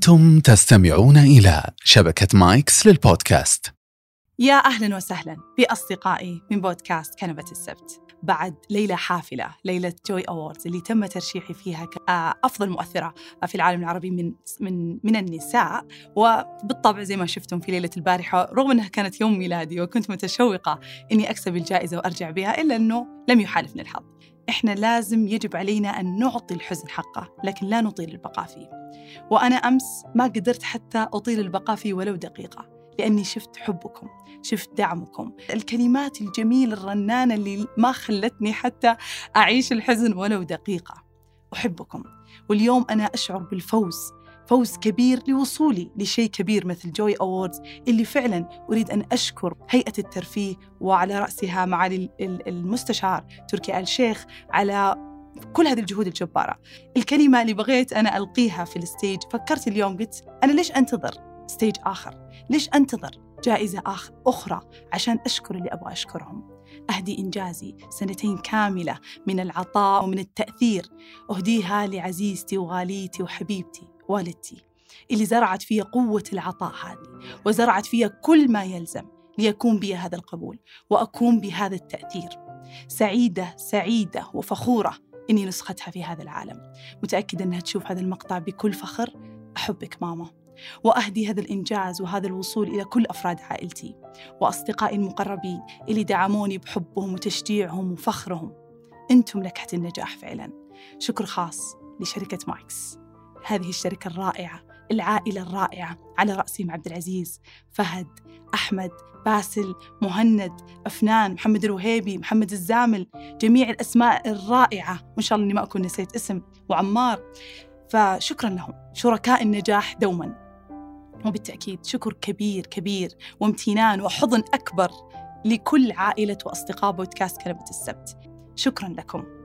أنتم تستمعون إلى شبكة مايكس للبودكاست. يا أهلا وسهلا بأصدقائي من بودكاست كنبة السبت. بعد ليلة حافلة ليلة Joy Awards اللي تم ترشيحي فيها كأفضل مؤثرة في العالم العربي من من من النساء. وبالطبع زي ما شفتم في ليلة البارحة رغم أنها كانت يوم ميلادي وكنت متشوقة إني أكسب الجائزة وأرجع بها إلا أنه لم يحالفني الحظ. إحنا لازم يجب علينا أن نعطي الحزن حقه لكن لا نطيل البقاء فيه. وأنا أمس ما قدرت حتى أطيل البقاء فيه ولو دقيقة لأني شفت حبكم شفت دعمكم. الكلمات الجميلة الرنانة اللي ما خلتني حتى أعيش الحزن ولو دقيقة. أحبكم. واليوم أنا أشعر بالفوز فوز كبير لوصولي لشيء كبير مثل جوي أووردز اللي فعلا أريد أن أشكر هيئة الترفيه وعلى رأسها معالي المستشار تركي آل شيخ على كل هذه الجهود الجبارة. الكلمة اللي بغيت أنا ألقيها في ال stage فكرت اليوم قلت أنا ليش أنتظر stage آخر؟ ليش أنتظر جائزة آخر أخرى عشان أشكر اللي أبغى أشكرهم؟ أهدي إنجازي سنتين كاملة من العطاء ومن التأثير. أهديها لعزيزتي وغاليتي وحبيبتي. والدتي اللي زرعت فيها قوة العطاء هذه وزرعت فيها كل ما يلزم ليكون بي هذا القبول وأكون بهذا التأثير. سعيدة سعيدة وفخورة إني نسختها في هذا العالم. متأكدة أنها تشوف هذا المقطع بكل فخر. أحبك ماما. وأهدي هذا الإنجاز وهذا الوصول إلى كل أفراد عائلتي وأصدقائي المقربين اللي دعموني بحبهم وتشجيعهم وفخرهم. أنتم نكهة النجاح فعلا. شكر خاص لشركة مايكس. هذه الشركة الرائعة العائلة الرائعة على رأسهم عبد العزيز فهد أحمد باسل مهند أفنان محمد الوهيبي محمد الزامل جميع الأسماء الرائعة. وإن شاء الله أني ما أكون نسيت اسم وعمار. فشكرا لهم شركاء النجاح دوما. وبالتأكيد شكر كبير كبير وامتنان وحضن أكبر لكل عائلة وأصدقاء بودكاست كلمة السبت. شكرا لكم.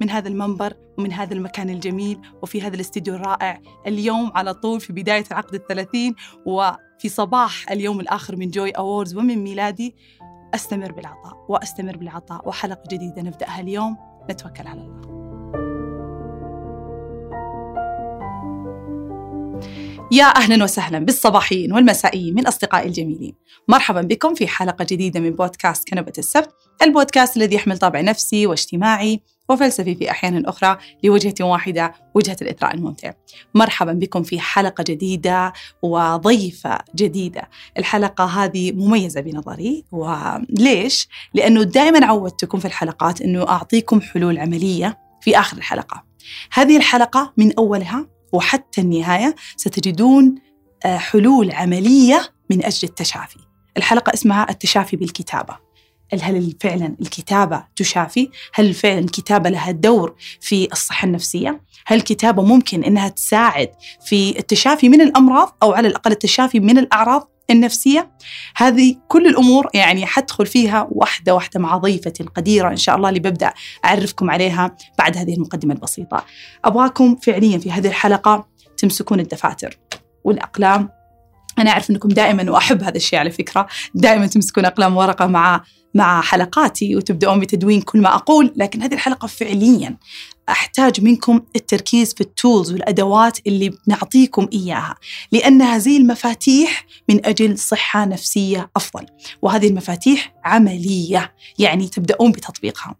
من هذا المنبر ومن هذا المكان الجميل وفي هذا الاستديو الرائع اليوم على طول في بداية العقد الثلاثين وفي صباح اليوم الآخر من جوي أووردز ومن ميلادي. أستمر بالعطاء وأستمر بالعطاء وحلقة جديدة نبدأها اليوم. نتوكل على الله. يا أهلا وسهلا بالصباحيين والمسائيين من أصدقائي الجميلين. مرحبا بكم في حلقة جديدة من بودكاست كنبة السبت. البودكاست الذي يحمل طابع نفسي واجتماعي وفلسفي في أحيان أخرى لوجهة واحدة وجهة الإثراء الممتع. مرحبا بكم في حلقة جديدة وضيفة جديدة. الحلقة هذه مميزة بنظري وليش؟ لأنه دائما عودتكم في الحلقات أنه أعطيكم حلول عملية في آخر الحلقة. هذه الحلقة من أولها وحتى النهاية ستجدون آه، حلول عملية من أجل التشافي. الحلقة اسمها التشافي بالكتابة. هل فعلا الكتابة تشافي؟ هل فعلا الكتابة لها دور في الصحة النفسية؟ هل الكتابة ممكن أنها تساعد في التشافي من الأمراض أو على الأقل التشافي من الأعراض النفسية هذه كل الأمور يعني حدخل فيها واحدة واحدة مع ضيفتي القديرة إن شاء الله اللي ببدأ أعرفكم عليها بعد هذه المقدمة البسيطة أبغاكم فعليا في هذه الحلقة تمسكون الدفاتر والأقلام أنا أعرف أنكم دائما وأحب هذا الشيء على فكرة دائما تمسكون أقلام ورقة مع مع حلقاتي وتبدأون بتدوين كل ما أقول لكن هذه الحلقة فعليا أحتاج منكم التركيز في التولز والأدوات اللي بنعطيكم إياها لأنها زي المفاتيح من أجل صحة نفسية أفضل وهذه المفاتيح عملية يعني تبدأون بتطبيقها.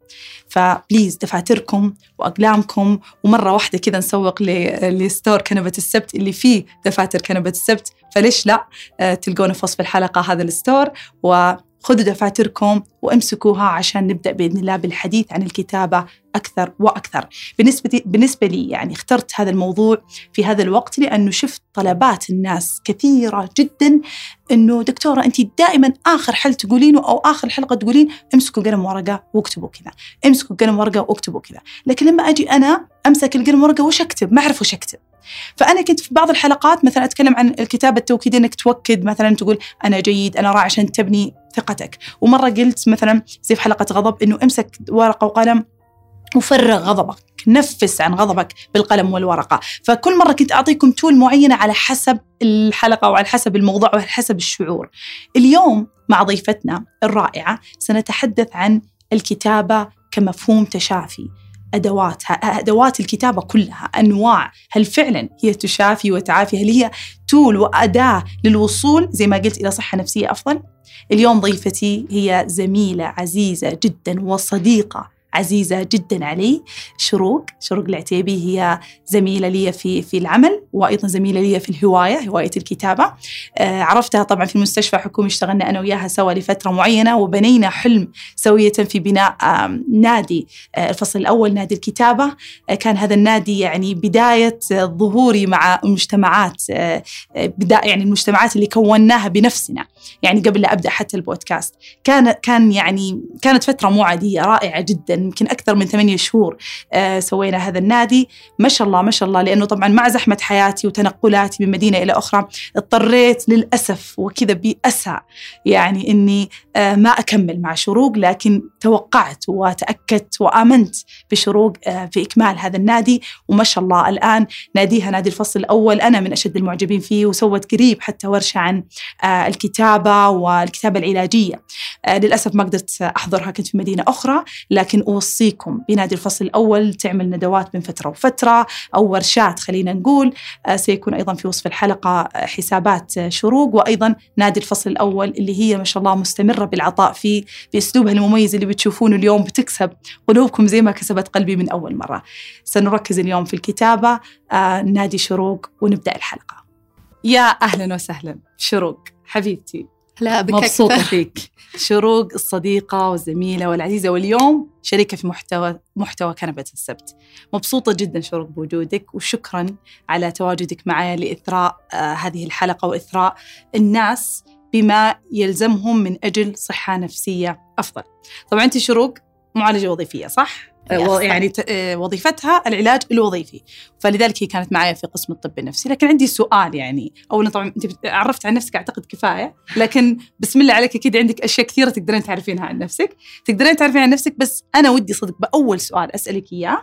فبليز دفاتركم وأقلامكم ومرة واحدة كذا نسوق لستور كنبة السبت اللي فيه دفاتر كنبة السبت فليش لا؟ آه، تلقونه في وصف الحلقة هذا الستور و خذوا دفاتركم وامسكوها عشان نبدأ بإذن الله بالحديث عن الكتابة أكثر وأكثر. بالنسبة بالنسبة لي يعني اخترت هذا الموضوع في هذا الوقت لأنه شفت طلبات الناس كثيرة جدا إنه دكتورة انت دائما آخر حل تقولينه أو آخر حلقة تقولين امسكوا قلم ورقة واكتبوا كذا، امسكوا قلم ورقة واكتبوا كذا، لكن لما أجي أنا أمسك القلم ورقة وش أكتب؟ ما أعرف وش أكتب. فأنا كنت في بعض الحلقات مثلا أتكلم عن الكتابة التوكيدية إنك توكد مثلا تقول أنا جيد أنا رائع عشان تبني ثقتك ومرة قلت مثلا زي في حلقة غضب إنه امسك ورقة وقلم وفرغ غضبك نفس عن غضبك بالقلم والورقة. فكل مرة كنت أعطيكم تول معينة على حسب الحلقة وعلى حسب الموضوع وعلى حسب الشعور. اليوم مع ضيفتنا الرائعة سنتحدث عن الكتابة كمفهوم تشافي. ادواتها أدوات الكتابة كلها أنواع. هل فعلا هي تشافي وتعافي؟ هل هي تول وأداة للوصول زي ما قلت إلى صحة نفسية أفضل؟ اليوم ضيفتي هي زميلة عزيزة جدا وصديقة عزيزة جدا علي. شروق شروق العتيبي هي زميلة لي في في العمل وأيضا زميلة لي في الهواية هواية الكتابة. آه عرفتها طبعا في المستشفى حكومي اشتغلنا أنا وياها سوا لفترة معينة وبنينا حلم سوية في بناء آه نادي آه الفصل الأول نادي الكتابة. آه كان هذا النادي يعني بداية ظهوري مع المجتمعات آه بداية يعني المجتمعات اللي كوناها بنفسنا. يعني قبل لا أبدأ حتى البودكاست. كان كان يعني كانت فترة مو عادية رائعة جدا يمكن أكثر من ثمانية شهور آه سوينا هذا النادي. ما شاء الله ما شاء الله لأنه طبعا مع زحمة حياتي وتنقلاتي من مدينة إلى أخرى اضطريت للأسف وكذا بأسى يعني إني آه ما أكمل مع شروق لكن توقعت وتأكدت وآمنت بشروق آه في إكمال هذا النادي. وما شاء الله الآن ناديها نادي الفصل الأول. أنا من أشد المعجبين فيه وسوت قريب حتى ورشة عن آه الكتابة والكتابة العلاجية. آه للأسف ما قدرت أحضرها كنت في مدينة أخرى لكن أوصيكم بنادي الفصل الأول تعمل ندوات من فترة وفترة. أو ورشات خلينا نقول آه سيكون أيضا في وصف الحلقة حسابات شروق وأيضا نادي الفصل الأول اللي هي ما شاء الله مستمرة بالعطاء فيه بأسلوبها المميز اللي بتشوفونه اليوم بتكسب قلوبكم زي ما كسبت قلبي من أول مرة. سنركز اليوم في الكتابة آه نادي شروق ونبدأ الحلقة. يا أهلا وسهلا شروق. حبيبتي لا بك مبسوطة أكثر. فيك شروق الصديقة والزميلة والعزيزة واليوم شريكة في محتوى محتوى كنبة السبت مبسوطة جدا شروق بوجودك وشكرا على تواجدك معي لإثراء آه هذه الحلقة وإثراء الناس بما يلزمهم من أجل صحة نفسية أفضل طبعا أنت شروق معالجة وظيفية صح؟ يس. آه، يعني آه، وظيفتها العلاج الوظيفي. فلذلك هي كانت معي في قسم الطب النفسي. لكن عندي سؤال يعني. اولا طبعا أنت عرفت عن نفسك أعتقد كفاية. لكن بسم الله عليك أكيد عندك أشياء كثيرة تقدرين تعرفينها عن نفسك. تقدرين تعرفين عن نفسك بس أنا ودي صدق بأول سؤال أسألك إياه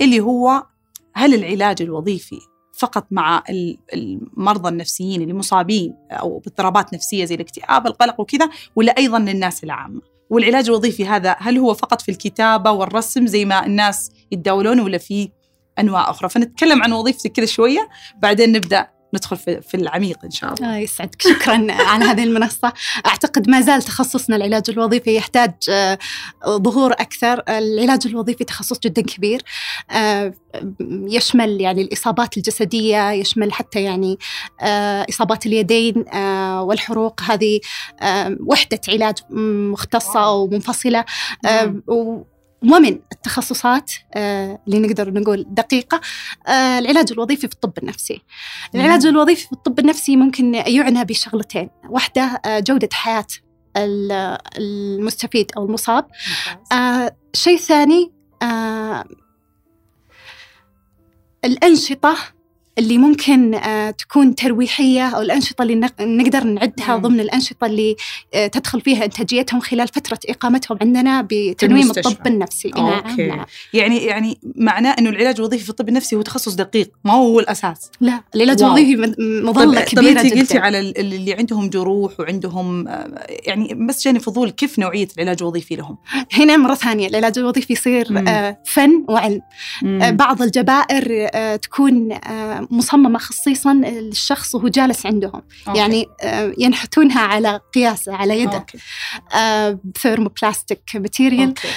اللي هو هل العلاج الوظيفي فقط مع ال- المرضى النفسيين اللي مصابين أو باضطرابات نفسية زي الاكتئاب القلق وكذا ولا أيضا للناس العامة؟ والعلاج الوظيفي هذا هل هو فقط في الكتابة والرسم زي ما الناس يتداولون ولا في أنواع أخرى؟ فنتكلم عن وظيفتك كذا شوية بعدين نبدأ ندخل في, في العميق إن شاء الله. آه يسعدك. شكرا على هذه المنصة. أعتقد ما زال تخصصنا العلاج الوظيفي يحتاج آه، ظهور أكثر. العلاج الوظيفي تخصص جدا كبير آه، يشمل يعني الإصابات الجسدية يشمل حتى يعني آه، إصابات اليدين آه، والحروق. هذه آه، وحدة علاج مختصة ومنفصلة. آه، نعم. ومن التخصصات آه، اللي نقدر نقول دقيقة آه، العلاج الوظيفي في الطب النفسي. العلاج الوظيفي في الطب النفسي ممكن يعنى بشغلتين. واحدة آه، جودة حياة ال- المستفيد أو المصاب. شيء ثاني الأنشطة اللي ممكن آه، تكون ترويحية أو الأنشطة اللي نق- نقدر نعدها مم. ضمن الأنشطة اللي آه، تدخل فيها إنتاجيتهم خلال فترة إقامتهم عندنا بتنويم. الطب النفسي أوكي. نعم نعم يعني يعني معناه إنه العلاج الوظيفي في الطب النفسي هو تخصص دقيق ما هو الأساس لا العلاج. الوظيفي مظلة طب كبيرة طب قلتي على ال- اللي عندهم جروح وعندهم آه، يعني بس جاني فضول كيف نوعية العلاج الوظيفي لهم؟ هنا مرة ثانية العلاج الوظيفي يصير مم. فن وعلم مم. بعض الجبائر تكون آه، مصممة خصيصا للشخص وهو جالس عندهم أوكي. يعني آه، ينحتونها على قياسه على يده. thermoplastic material okay.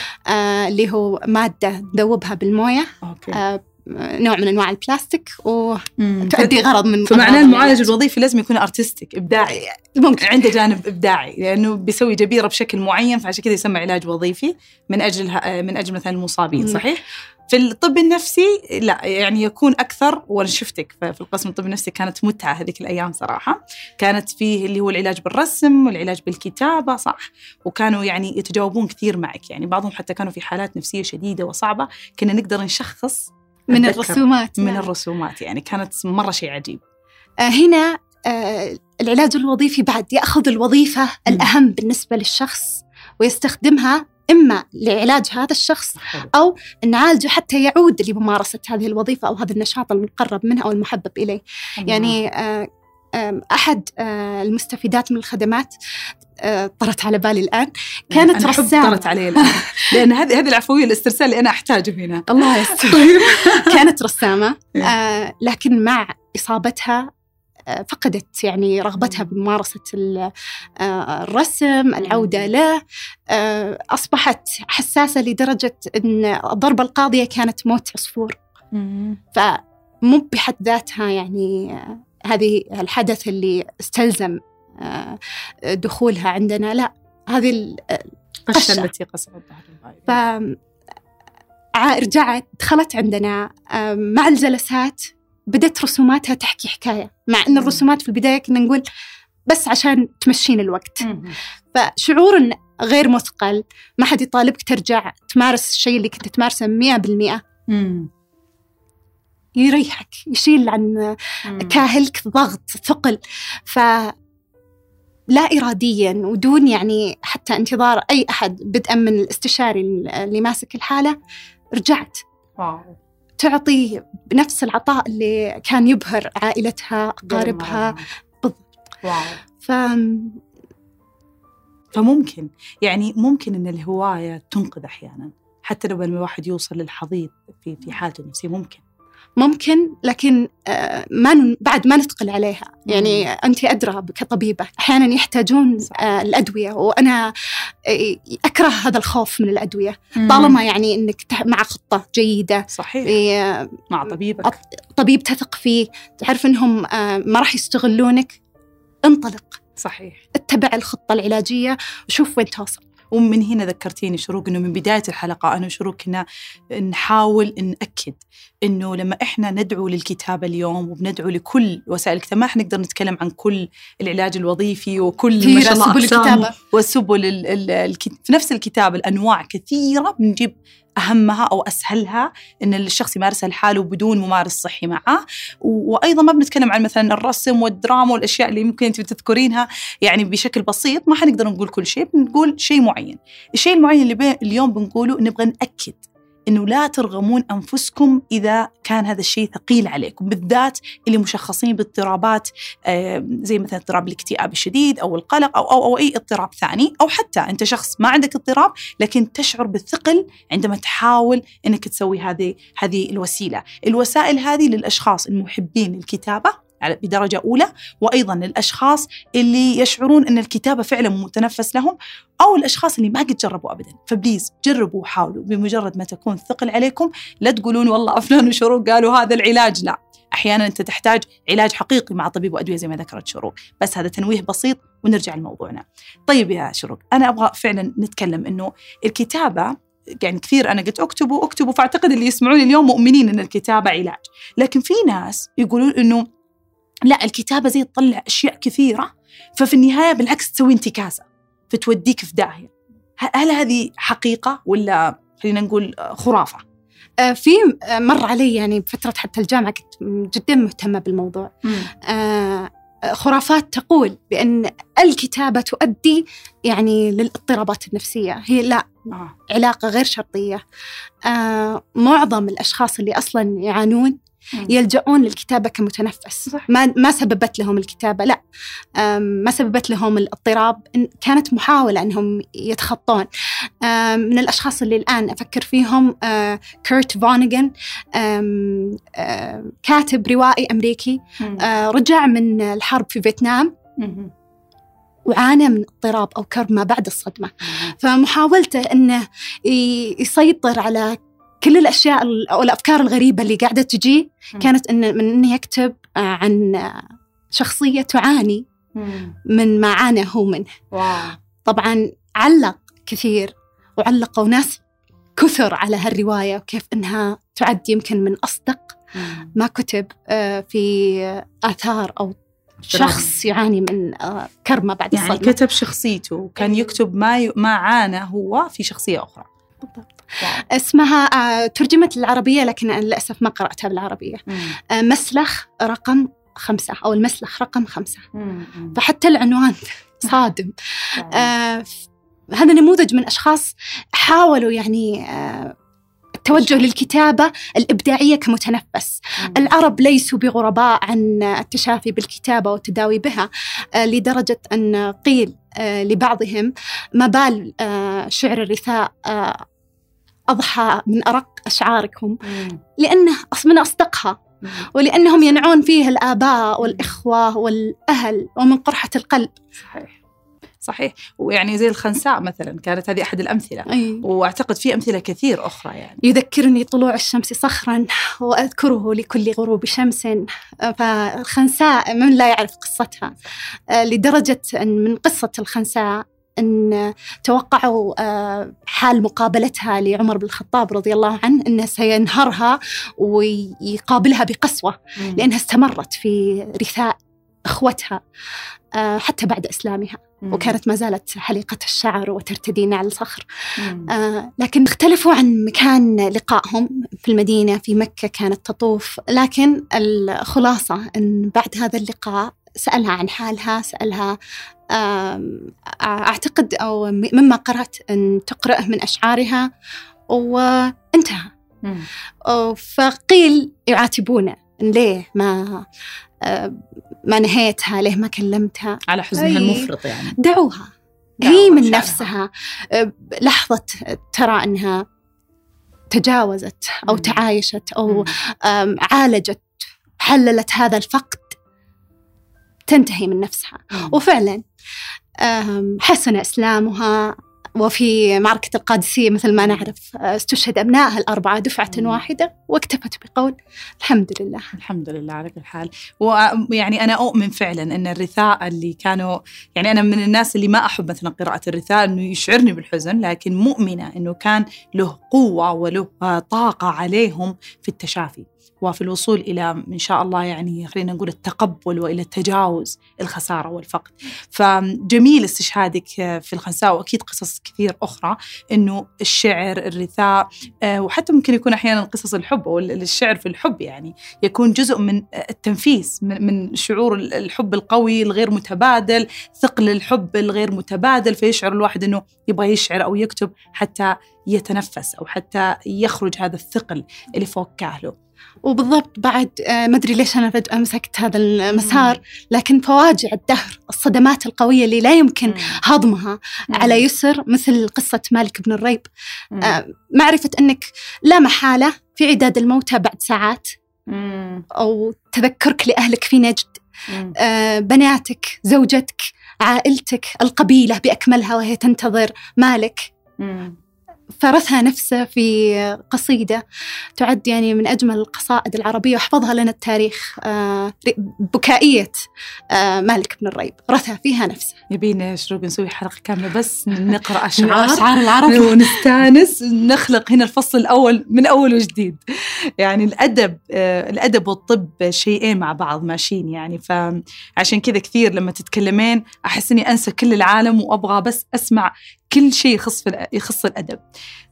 اللي هو مادة نذوبها بالموية okay. نوع من أنواع البلاستيك. وتؤدي غرض من فمعناه المعالج. الوظيفي لازم يكون artistic إبداعي ممكن عنده جانب إبداعي لأنه بيسوي جبيرة بشكل معين فعشان كذا يسمى علاج وظيفي من أجل من أجل مثلا المصابين. صحيح؟ في الطب النفسي لا يعني يكون أكثر وأنا شفتك في القسم الطب النفسي كانت متعة هذيك الأيام صراحة كانت فيه اللي هو العلاج بالرسم والعلاج بالكتابة صح وكانوا يعني يتجاوبون كثير معك يعني بعضهم حتى كانوا في حالات نفسية شديدة وصعبة كنا نقدر نشخص من الرسومات من نعم. الرسومات يعني كانت مرة شيء عجيب آه، هنا آه، العلاج الوظيفي بعد يأخذ الوظيفة الأهم بالنسبة للشخص ويستخدمها إما لعلاج هذا الشخص. أو نعالجه حتى يعود لممارسة هذه الوظيفة أو هذا النشاط المقرب منه أو المحبب إليه. يعني آه، آه، المستفيدات من الخدمات طرت على بالي الآن. كانت أنا أحب رسامة طرت علي الآن. لأن هذه هذه العفوية الاسترسال اللي أنا أحتاجه هنا. الله يستر. طيب. كانت رسامة. إيه. آه لكن مع إصابتها آه، فقدت يعني رغبتها مم. بممارسة ال- آه، الرسم العودة له. آه، أصبحت حساسة لدرجة أن الضربة القاضية كانت موت عصفور. فمو بحد ذاتها يعني آه، هذه الحدث اللي استلزم آه، دخولها عندنا لا هذه ال- قشة قشة. التي ظهر الغائب ف رجعت دخلت عندنا آم، مع الجلسات بدت رسوماتها تحكي حكاية مع أن الرسومات في البداية كنا نقول بس عشان تمشين الوقت. فشعور غير مثقل ما حد يطالبك ترجع تمارس الشيء اللي كنت تمارسه مئة بالمئة. يريحك يشيل عن. كاهلك ضغط ثقل ف لا إراديا ودون يعني حتى انتظار أي أحد بدءا من الاستشاري اللي ماسك الحالة رجعت. واو. تعطي بنفس العطاء اللي كان يبهر عائلتها أقاربها. بالضبط. واو. ف فممكن يعني ممكن إن الهواية تنقذ أحيانا. حتى لو لما الواحد يوصل للحضيض في في حالته النفسية ممكن. ممكن لكن آه، ما بعد ما نثقل عليها. يعني أنت أدرى كطبيبة. أحيانا يحتاجون صح. آه، الأدوية. وأنا آه، أكره هذا الخوف من الأدوية. طالما يعني تح- مع خطة جيدة. صحيح. آه، مع طبيبك. طبيب تثق فيه تعرف أنهم آه، ما راح يستغلونك. انطلق. صحيح. اتبع الخطة العلاجية. وشوف وين توصل. ومن هنا ذكرتيني شروق إنه من بداية الحلقة أنا وشروق كنا نحاول نأكد إنه لما إحنا ندعو للكتابة اليوم وبندعو لكل وسائل الكتابة ما حنقدر نتكلم عن كل العلاج الوظيفي وكل ما شاء الله سبل الكتابة. وسبل في نفس الكتاب الأنواع كثيرة بنجيب أهمها أو أسهلها إن الشخص يمارسها لحاله بدون ممارس صحي معه. و- وأيضا ما بنتكلم عن مثلا الرسم والدراما والأشياء اللي ممكن أنت تذكرينها يعني بشكل بسيط ما حنقدر نقول كل شيء بنقول شيء معين. الشيء المعين اللي اليوم بنقوله نبغى نأكد. إنه لا ترغمون أنفسكم إذا كان هذا الشيء ثقيل عليكم بالذات اللي مشخصين باضطرابات آه، زي مثلا اضطراب الاكتئاب الشديد أو القلق أو أو أو أي اضطراب ثاني أو حتى أنت شخص ما عندك اضطراب لكن تشعر بالثقل عندما تحاول إنك تسوي هذه هذه الوسيلة، الوسائل هذه للأشخاص المحبين للكتابة بدرجة أولى وأيضا للاشخاص اللي يشعرون أن الكتابة فعلا متنفس لهم أو الأشخاص اللي ما قد جربوا ابدا. فبليز جربوا وحاولوا. بمجرد ما تكون ثقل عليكم لا تقولون والله أفلان وشروق قالوا هذا العلاج. لا. أحيانا أنت تحتاج علاج حقيقي مع طبيب وأدوية زي ما ذكرت شروق. بس هذا تنويه بسيط ونرجع لموضوعنا. طيب يا شروق أنا أبغى فعلا نتكلم إنه الكتابة يعني كثير أنا قلت اكتبوا اكتبوا فأعتقد اللي يسمعوني اليوم مؤمنين إن الكتابة علاج. لكن في ناس يقولون إنه لا الكتابة زي تطلع أشياء كثيرة ففي النهاية بالعكس تسوي انتكاسة فتوديك في داهية. هل هذه حقيقة ولا خلينا نقول آه، خرافة؟ آه، في آه، مر علي يعني بفترة حتى الجامعة كنت جدا مهتمة بالموضوع. آه، خرافات تقول بأن الكتابة تؤدي يعني للاضطرابات النفسية. هي لا آه. علاقة غير شرطية. آه، معظم الأشخاص اللي أصلا يعانون يلجؤون للكتابة كمتنفس. صح. ما ما سببت لهم الكتابة لا. ما سببت لهم الاضطراب كانت محاولة أنهم يتخطون. من الأشخاص اللي الآن أفكر فيهم آه، كيرت فونيغان آم، آه، كاتب روائي أمريكي آه، رجع من الحرب في فيتنام. وعانى من اضطراب أو كرب ما بعد الصدمة. فمحاولته إنه يسيطر على كل الأشياء ال- أو الأفكار الغريبة اللي قاعدة تجي كانت انه من إنه يكتب آه، عن شخصية تعاني من ما عانى هو منه. واو. طبعا علق كثير وعلقوا ناس كثر على هالرواية وكيف إنها تعد يمكن من أصدق ما كتب آه، في آثار أو شخص يعاني من آه، كرب ما بعد يعني الصدمة. كتب شخصيته وكان يكتب ما ي... ما عانى هو في شخصية أخرى. بالضبط. اسمها آه، ترجمت للعربية لكن للأسف ما قرأتها بالعربية. آه، مسلخ رقم خمسة أو المسلخ رقم خمسة. فحتى العنوان صادم. آه، هذا نموذج من أشخاص حاولوا يعني آه، توجه للكتابة الإبداعية كمتنفس. العرب ليسوا بغرباء عن التشافي بالكتابة والتداوي بها آه، لدرجة أن قيل لبعضهم ما بال شعر الرثاء أضحى من أرق أشعاركم. لأنه من أصدقها. ولأنهم ينعون فيه الآباء والإخوة والأهل ومن قرحة القلب. صحيح. صحيح. ويعني زي الخنساء مثلا كانت هذه أحد الأمثلة. أي. وأعتقد في أمثلة كثير أخرى يعني. يذكرني طلوع الشمس صخرا وأذكره لكل غروب شمس. فالخنساء من لا يعرف قصتها. آه، لدرجة أن من قصة الخنساء أن توقعوا آه، حال مقابلتها لعمر بن الخطاب رضي الله عنه أنه سينهرها ويقابلها بقسوة لأنها استمرت في رثاء إخوتها آه، حتى بعد إسلامها مم. وكانت ما زالت حليقة الشعر وترتدي نعل صخر. آه، لكن اختلفوا عن مكان لقائهم في المدينة في مكة كانت تطوف لكن الخلاصة أن بعد هذا اللقاء سألها عن حالها سألها أعتقد أو مما قرأت أن تقرأه من أشعارها وانتهى. فقيل يعاتبونه ليه ما ما نهيتها ليه ما كلمتها على حزنها. المفرط يعني دعوها هي من. نفسها لحظة ترى أنها تجاوزت أو. تعايشت أو عالجت حللت هذا الفقد تنتهي من نفسها. مم. وفعلا حسن إسلامها وفي معركة القادسية مثل ما نعرف آه، استشهد أبنائها الأربعة دفعة. واحدة واكتفت بقول الحمد لله. الحمد لله على كل حال. ويعني أنا أؤمن فعلا أن الرثاء اللي كانوا يعني أنا من الناس اللي ما أحب مثلا قراءة الرثاء أنه يشعرني بالحزن لكن مؤمنة أنه كان له قوة وله طاقة عليهم في التشافي. وفي الوصول إلى إن شاء الله يعني خلينا نقول التقبل وإلى التجاوز الخسارة والفقد. فجميل استشهادك في الخنساء وأكيد قصص كثير أخرى أنه الشعر الرثاء آه، وحتى ممكن يكون أحيانا قصص الحب أو الشعر في الحب يعني يكون جزء من التنفيس من شعور الحب القوي الغير متبادل ثقل الحب الغير متبادل فيشعر الواحد إنه يبغى يشعر أو يكتب حتى يتنفس أو حتى يخرج هذا الثقل اللي فوق كاهله. وبالضبط بعد آه، ما أدري ليش أنا فجأة مسكت هذا المسار لكن فواجع الدهر الصدمات القوية اللي لا يمكن هضمها على يسر مثل قصة مالك بن الريب. آه، معرفة أنك لا محالة في عداد الموتى بعد ساعات. أو تذكرك لأهلك في نجد. آه، بناتك زوجتك عائلتك القبيلة بأكملها وهي تنتظر مالك. فرثها نفسه في قصيدة تعد يعني من أجمل القصائد العربية وحفظها لنا التاريخ آه، بكائية آه، مالك بن الريب. رثى فيها نفسه. يبينا شروق نسوي حلقة كاملة بس نقرأ أشعار. أشعار العرب ونستأنس. نخلق هنا الفصل الأول من أول وجديد. يعني الأدب آه، الأدب والطب شيئين مع بعض ماشيين يعني. فعشان كذا كثير لما تتكلمين أحس إني أنسى كل العالم وأبغى بس أسمع كل شيء يخص في يخص الأدب.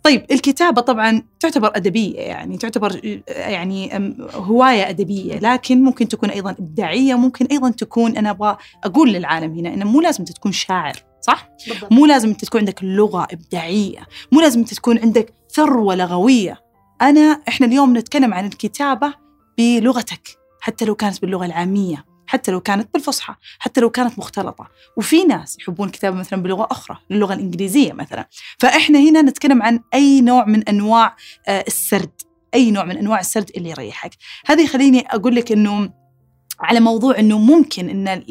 طيب الكتابة طبعا تعتبر أدبية يعني تعتبر يعني أم، هواية أدبية لكن ممكن تكون أيضا إبداعية ممكن أيضا تكون أنا أبغى أقول للعالم هنا إنه مو لازم تكون شاعر صح؟ مو لازم أنت تكون عندك لغة إبداعية مو لازم أنت تكون عندك ثروة لغوية. أنا إحنا اليوم نتكلم عن الكتابة بلغتك حتى لو كانت باللغة العامية. حتى لو كانت بالفصحى حتى لو كانت مختلطة. وفي ناس يحبون الكتابه مثلا بلغة أخرى اللغة الإنجليزية مثلا. فإحنا هنا نتكلم عن أي نوع من أنواع آه، السرد. أي نوع من أنواع السرد اللي يريحك. هذه يخليني أقول لك إنه على موضوع إنه ممكن إن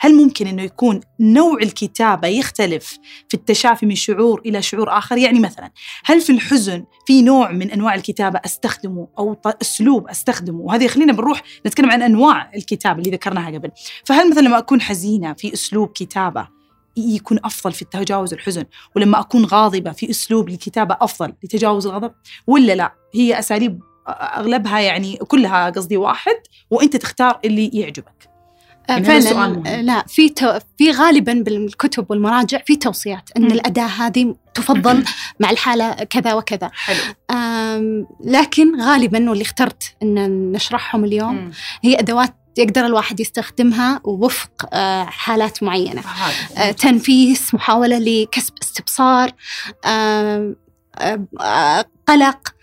هل ممكن إنه يكون نوع الكتابة يختلف في التشافي من شعور إلى شعور آخر؟ يعني مثلا هل في الحزن في نوع من أنواع الكتابة أستخدمه أو أسلوب أستخدمه؟ وهذه يخلينا بنروح نتكلم عن أنواع الكتابة اللي ذكرناها قبل. فهل مثلا لما أكون حزينة في أسلوب كتابة يكون أفضل في تجاوز الحزن؟ ولما أكون غاضبة في أسلوب الكتابه أفضل لتجاوز الغضب؟ ولا لا؟ هي أساليب أغلبها يعني كلها قصدي واحد وأنت تختار اللي يعجبك. آه، يعني فعلا لا في تو... في غالبا بالكتب والمراجع في توصيات إن مم. الأداة هذه تفضل مع الحالة كذا وكذا. حلو. لكن غالبا واللي اخترت إن نشرحهم اليوم هي أدوات يقدر الواحد يستخدمها وفق آه، حالات معينة. آه، تنفيس محاولة لكسب استبصار قلق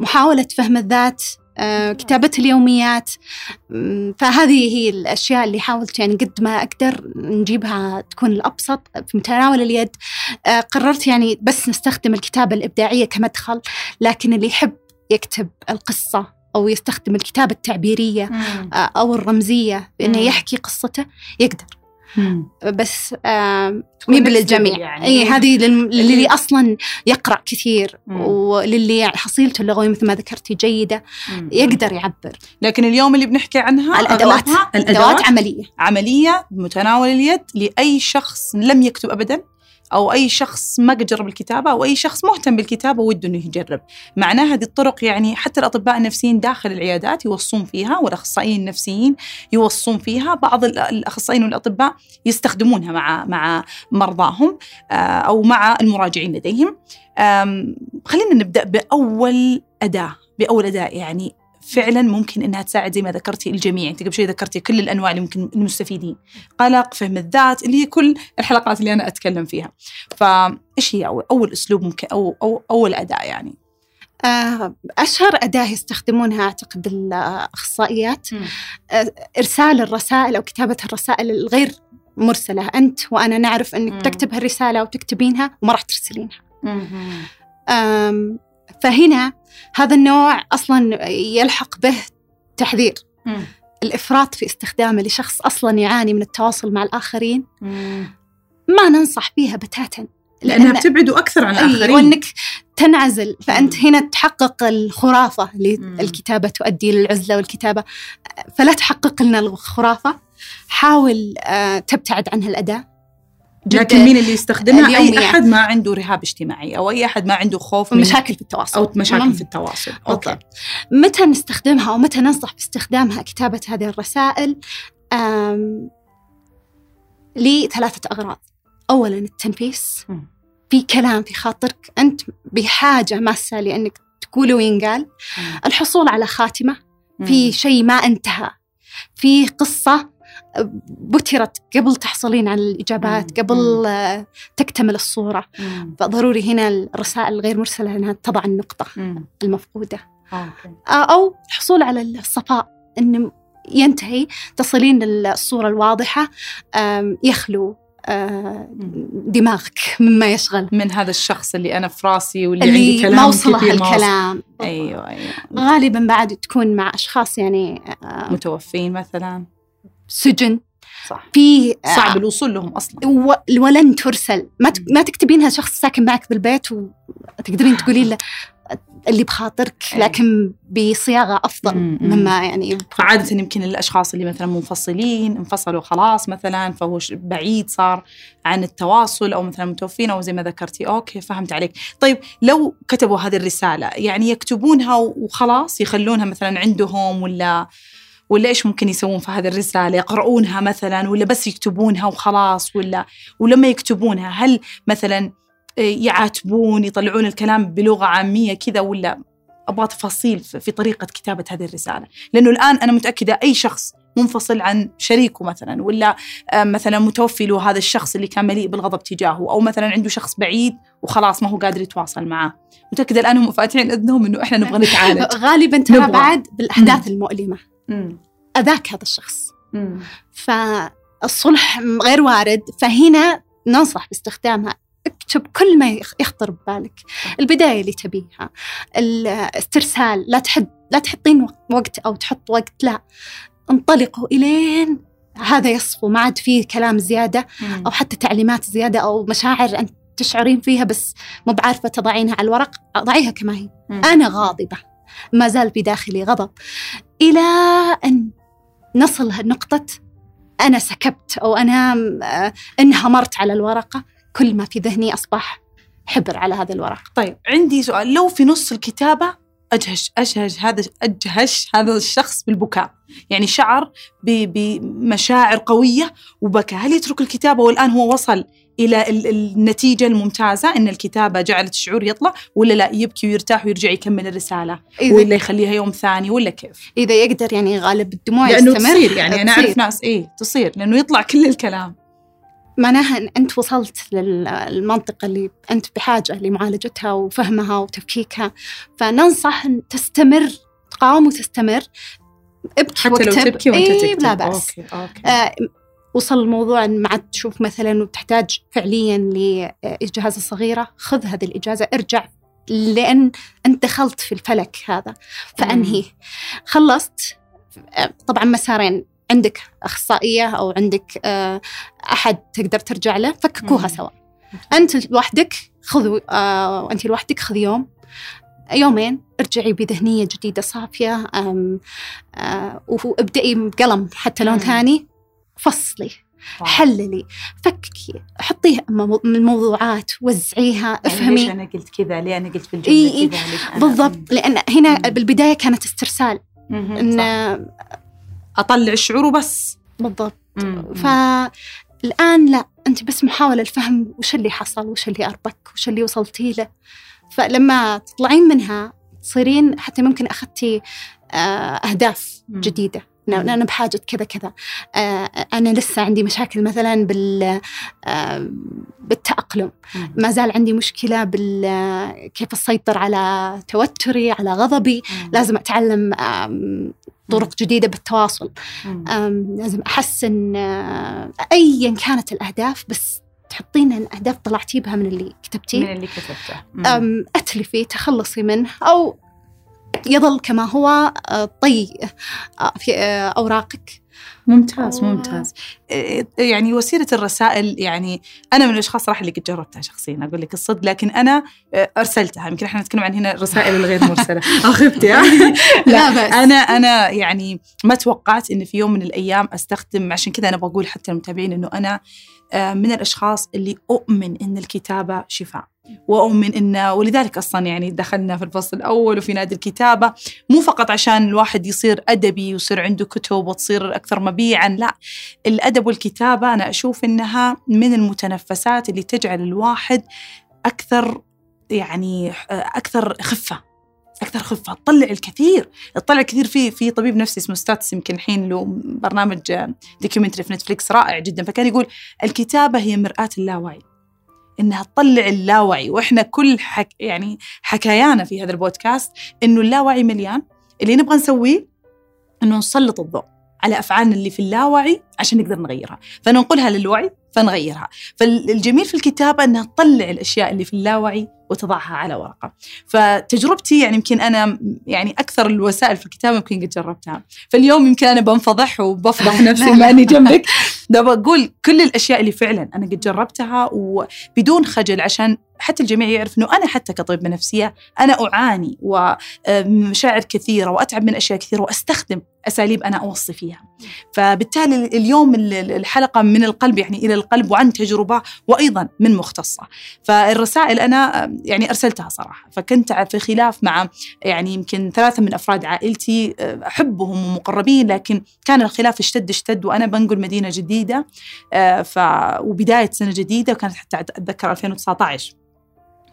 محاولة فهم الذات آه، كتابة اليوميات فهذه هي الأشياء اللي حاولت يعني قد ما أقدر نجيبها تكون الأبسط في متناول اليد آه، قررت يعني بس نستخدم الكتابة الإبداعية كمدخل لكن اللي يحب يكتب القصة أو يستخدم الكتابة التعبيرية آه، أو الرمزية بأنه. يحكي قصته يقدر. بس مي level يعني. إي هذه للي أصلا يقرأ كثير مم. وللي يعني حصيلته اللغوية مثل ما ذكرتي جيدة مم. يقدر يعبر. لكن اليوم اللي بنحكي عنها الأدوات. أغلبها ادوات عملية. عملية بمتناول اليد لأي شخص لم يكتب أبدا. أو أي شخص ما قد جرب الكتابة أو أي شخص مهتم بالكتابة وده إنه يجرب. معناها هذه الطرق يعني حتى الأطباء النفسيين داخل العيادات يوصون فيها والأخصائيين النفسيين يوصون فيها. بعض ال- الأخصائيين والأطباء يستخدمونها مع مع مرضاهم آه، أو مع المراجعين لديهم. خلينا نبدأ بأول أداة بأول أداة يعني فعلا ممكن إنها تساعد زي ما ذكرتي الجميع. أنت قبل شوي ذكرتي كل الأنواع اللي ممكن المستفيدين. قلق فهم الذات اللي هي كل الحلقات اللي أنا أتكلم فيها. فايش هي أول أسلوب ممكن أو أو أول أداة يعني؟ آه، أشهر أداة يستخدمونها أعتقد الأخصائيات. آه، إرسال الرسائل أو كتابة الرسائل الغير مرسلة. أنت وأنا نعرف إنك مم. تكتب هالرسالة وتكتبينها وما راح ترسلينها. فهنا هذا النوع أصلا يلحق به تحذير. الإفراط في استخدامه لشخص أصلا يعاني من التواصل مع الآخرين ما ننصح فيها بتاتا. لأنها بتبعده أكثر عن الآخرين. وإنك تنعزل. فأنت مم. هنا تحقق الخرافة اللي مم. الكتابة تؤدي للعزلة والكتابة. فلا تحقق لنا الخرافة. حاول آه، تبتعد عن هالاداه جد لكن مين اللي يستخدمها؟ أي اليوميات. أحد ما عنده رهاب اجتماعي أو أي أحد ما عنده خوف من مشاكل في التواصل. أو مشاكل. في التواصل. أوكي. متى نستخدمها أو متى ننصح باستخدامها كتابة هذه الرسائل؟ لثلاثة أغراض. اولا التنفيس. في كلام في خاطرك. أنت بحاجة ماسة لأنك تقوله وينقال. الحصول على خاتمة. في شيء ما انتهى. في قصة بترت قبل تحصلين على الإجابات مم. قبل تكتمل الصورة مم. فضروري هنا الرسائل الغير مرسلة أنها تضع النقطة مم. المفقودة آه، أو الحصول على الصفاء أن ينتهي تصلين للصورة الواضحة يخلو آه، دماغك مما يشغل من هذا الشخص اللي أنا في راسي واللي عندي اللي كلام ما وصله. الكلام أيوه أيوه غالبا بعد تكون مع أشخاص يعني آه، متوفين مثلا سجن. صح. في آه، صعب الوصول لهم أصلا. و- ولن ترسل. ما ت- ما تكتبينها شخص ساكن معك بالبيت وتقدرين تقولين له اللي بخاطرك أي. لكن بصياغة أفضل مم، مم. مما يعني فعادة يمكن الأشخاص اللي مثلا منفصلين انفصلوا خلاص مثلا فهو بعيد صار عن التواصل أو مثلا متوفين أو زي ما ذكرتي. أوكي فهمت عليك. طيب لو كتبوا هذه الرسالة يعني يكتبونها وخلاص يخلونها مثلا عندهم ولا ولا إيش ممكن يسوون في هذه الرسالة؟ يقرؤونها مثلا ولا بس يكتبونها وخلاص ولا ولما يكتبونها؟ هل مثلا يعاتبون يطلعون الكلام بلغة عامية كذا ولا؟ أبغى تفاصيل في طريقة كتابة هذه الرسالة. لأنه الآن أنا متأكدة أي شخص منفصل عن شريكه مثلا ولا آه، مثلا متوفي له هذا الشخص اللي كان مليء بالغضب تجاهه أو مثلا عنده شخص بعيد وخلاص ما هو قادر يتواصل معه. متأكدة الآن هم فاتحين اذنهم إنه إحنا نبغى نتعالج. غالبا ترى. بعد بالأحداث المؤلمة. مم. أذاك هذا الشخص. فالصلح غير وارد. فهنا ننصح باستخدامها. اكتب كل ما يخ- يخطر ببالك. البداية اللي تبيها. الاسترسال. لا تحد لا تحطين وقت أو تحط وقت. لا. انطلقوا إلين هذا يصفو. ما عاد فيه كلام زيادة. أو حتى تعليمات زيادة أو مشاعر أنت تشعرين فيها بس مو بعارفة تضعينها على الورق. ضعيها كما هي. أنا غاضبة. ما زال في داخلي غضب. إلى أن نصل نقطة أنا سكبت أو أنا آه، انهمرت على الورقة. كل ما في ذهني أصبح حبر على هذا الورق طيب عندي سؤال. لو في نص الكتابة أجهش أجهش هذا أجهش هذا الشخص بالبكاء. يعني شعر بمشاعر قوية وبكى هل يترك الكتابة والآن هو وصل إلى ال- النتيجة الممتازة إن الكتابة جعلت الشعور يطلع ولا لا يبكي ويرتاح ويرجع يكمل الرسالة؟ إذا, ولا يخليها يوم ثاني ولا كيف؟ إذا يقدر يعني غالب الدموع لأنه يستمر. تصير يعني تصير. أعرف ناس إيه تصير لأنه يطلع كل الكلام. معناها إن أنت وصلت للمنطقة اللي أنت بحاجة لمعالجتها وفهمها وتفكيكها فننصح إن تستمر تقاوم وتستمر ابكي حتى لو واكتب. تبكي وأنت إيه تكتب. لا بأس. okay okay. آه، وصل الموضوع إن ما عاد تشوف مثلا وتحتاج فعليا لإجازة صغيرة خذ هذه الإجازة ارجع لأن أنت دخلت في الفلك هذا. فأنهي. خلصت. طبعا مسارين. عندك أخصائية أو عندك آه، أحد تقدر ترجع له فككوها. سوا. أنت لوحدك خذوا آه، أنت لوحدك خذ يوم. يومين ارجعي بذهنية جديدة صافية آم، آه، وابدأي بقلم حتى لون. ثاني. فصلي واو. حللي فككي حطيه من الموضوعات وزعيها يعني ليش افهمي أنا قلت كذا ليه أنا قلت في. الجملة كذا ليش أنا- بالضبط لأن هنا مم. بالبداية كانت استرسال مم. إن صح. أطلع الشعور وبس بالضبط مم. فالان لا أنت بس محاولة الفهم وش اللي حصل وش اللي أربك وش اللي وصلتي له فلما تطلعين منها تصيرين حتى ممكن أخذتي آه، أهداف مم. جديدة مم. أنا أنا بحاجة كذا كذا. آه، أنا لسه عندي مشاكل مثلا بال آه، بالتأقلم. مم. ما زال عندي مشكلة بال آه، كيف أسيطر على توتري على غضبي. لازم أتعلم آم، طرق جديدة بالتواصل. لازم أحسن آه، أيا كانت الأهداف بس تحطين الأهداف طلعتي بها من اللي من كتبتيه اللي كتبته. أتلفي تخلصي منه أو يظل كما هو آه، طي آه، في آه، أوراقك. ممتاز. ممتاز. يعني وسيلة الرسائل يعني أنا من الأشخاص صراحة اللي قد جربتها شخصيا أقول لك الصدق لكن أنا أرسلتها. يمكن إحنا نتكلم عن هنا الرسائل الغير مرسلة. اخفتي لا لا. بأس. أنا أنا يعني ما توقعت إن في يوم من الأيام أستخدم عشان كذا أنا بقول حتى المتابعين إنه أنا من الأشخاص اللي أؤمن إن الكتابة شفاء. واؤمن إن ولذلك أصلا يعني دخلنا في الفصل الأول وفي نادي الكتابة مو فقط عشان الواحد يصير أدبي ويصير عنده كتب وتصير أكثر مبيعا لا الأدب والكتابة أنا أشوف إنها من المتنفسات اللي تجعل الواحد أكثر يعني أكثر خفة أكثر خفة تطلع الكثير تطلع الكثير في في طبيب نفسي اسمه ستاتس يمكن الحين له برنامج documentary في نتفليكس رائع جدا فكان يقول الكتابة هي مرآة اللاوعي. إنها تطلع اللاوعي. وإحنا كل حك يعني حكايانا في هذا البودكاست إنه اللاوعي مليان. اللي نبغى نسويه إنه نسلط الضوء على أفعالنا اللي في اللاوعي عشان نقدر نغيرها. فننقلها للوعي فنغيرها. فالجميل في الكتابة إنها تطلع الأشياء اللي في اللاوعي وتضعها على ورقة فتجربتي يعني يمكن أنا يعني أكثر الوسائل في الكتابة يمكن قد جربتها فاليوم يمكن أنا بنفضح وبفضح نفسي ما اني جنبك ده بقول كل الأشياء اللي فعلا أنا قد جربتها وبدون خجل عشان حتى الجميع يعرف إنه أنا حتى كطبيبه نفسيه أنا أعاني ومشاعر كثيرة وأتعب من أشياء كثيرة وأستخدم أساليب أنا أوصي فيها. فبالتالي اليوم الحلقة من القلب يعني إلى القلب وعن تجربة وأيضا من مختصة. فالرسائل أنا يعني أرسلتها صراحة. فكنت في خلاف مع يعني يمكن ثلاثة من أفراد عائلتي أحبهم ومقربين لكن كان الخلاف اشتد اشتد وأنا بنقل مدينة جديدة ف وبداية سنة جديدة وكانت حتى أتذكر 2019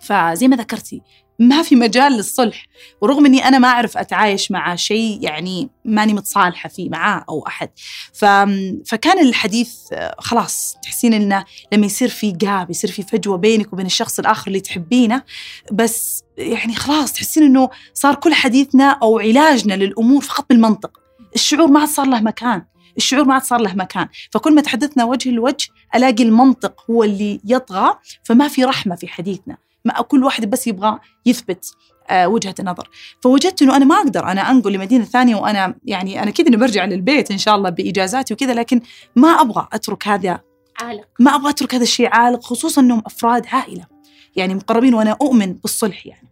فزي ما ذكرتي ما في مجال للصلح ورغم إني أنا ما أعرف أتعايش مع شيء يعني ماني متصالحة فيه معاه أو أحد. ف... فكان الحديث خلاص تحسين إنه لما يصير في جاب يصير في فجوة بينك وبين الشخص الآخر اللي تحبينه بس يعني خلاص تحسين إنه صار كل حديثنا أو علاجنا للأمور فقط بالمنطق. الشعور ما عاد صار له مكان الشعور ما عاد صار له مكان. فكل ما تحدثنا وجه لوجه ألاقي المنطق هو اللي يطغى فما في رحمة في حديثنا. ما كل واحد بس يبغى يثبت آه وجهة نظر فوجدت إنه أنا ما أقدر أنا أنقل لمدينة ثانية وأنا يعني أنا كذا إني برجع للبيت إن شاء الله بإجازاتي وكذا لكن ما أبغى أترك هذا عالق. ما أبغى أترك هذا الشيء عالق خصوصا إنهم أفراد عائله يعني مقربين وأنا أؤمن بالصلح يعني.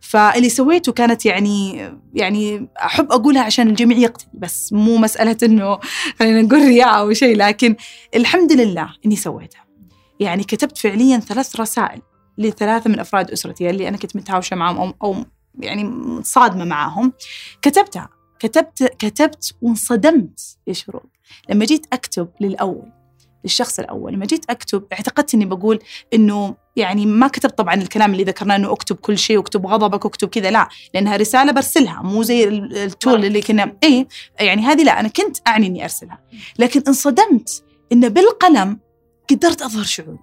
فاللي سويته كانت يعني يعني أحب أقولها عشان الجميع يقتدي بس مو مسألة إنه خلينا نقول رياء أو شيء لكن الحمد لله إني سويتها. يعني كتبت فعليا ثلاث رسائل. لثلاثة من أفراد أسرتي اللي أنا كنت متهاوشة معهم أو أو يعني صادمة معاهم. كتبتها. كتبت كتبت وانصدمت يا شروق. لما جيت أكتب للأول للشخص الأول لما جيت أكتب اعتقدت إني بقول إنه يعني ما كتبت طبعا الكلام اللي ذكرناه إنه أكتب كل شيء واكتب غضبك واكتب كذا لا. لأنها رسالة برسلها مو زي التول اللي كنا اي يعني هذه لا أنا كنت أعني إني أرسلها. لكن انصدمت إنه بالقلم قدرت أظهر شعوري.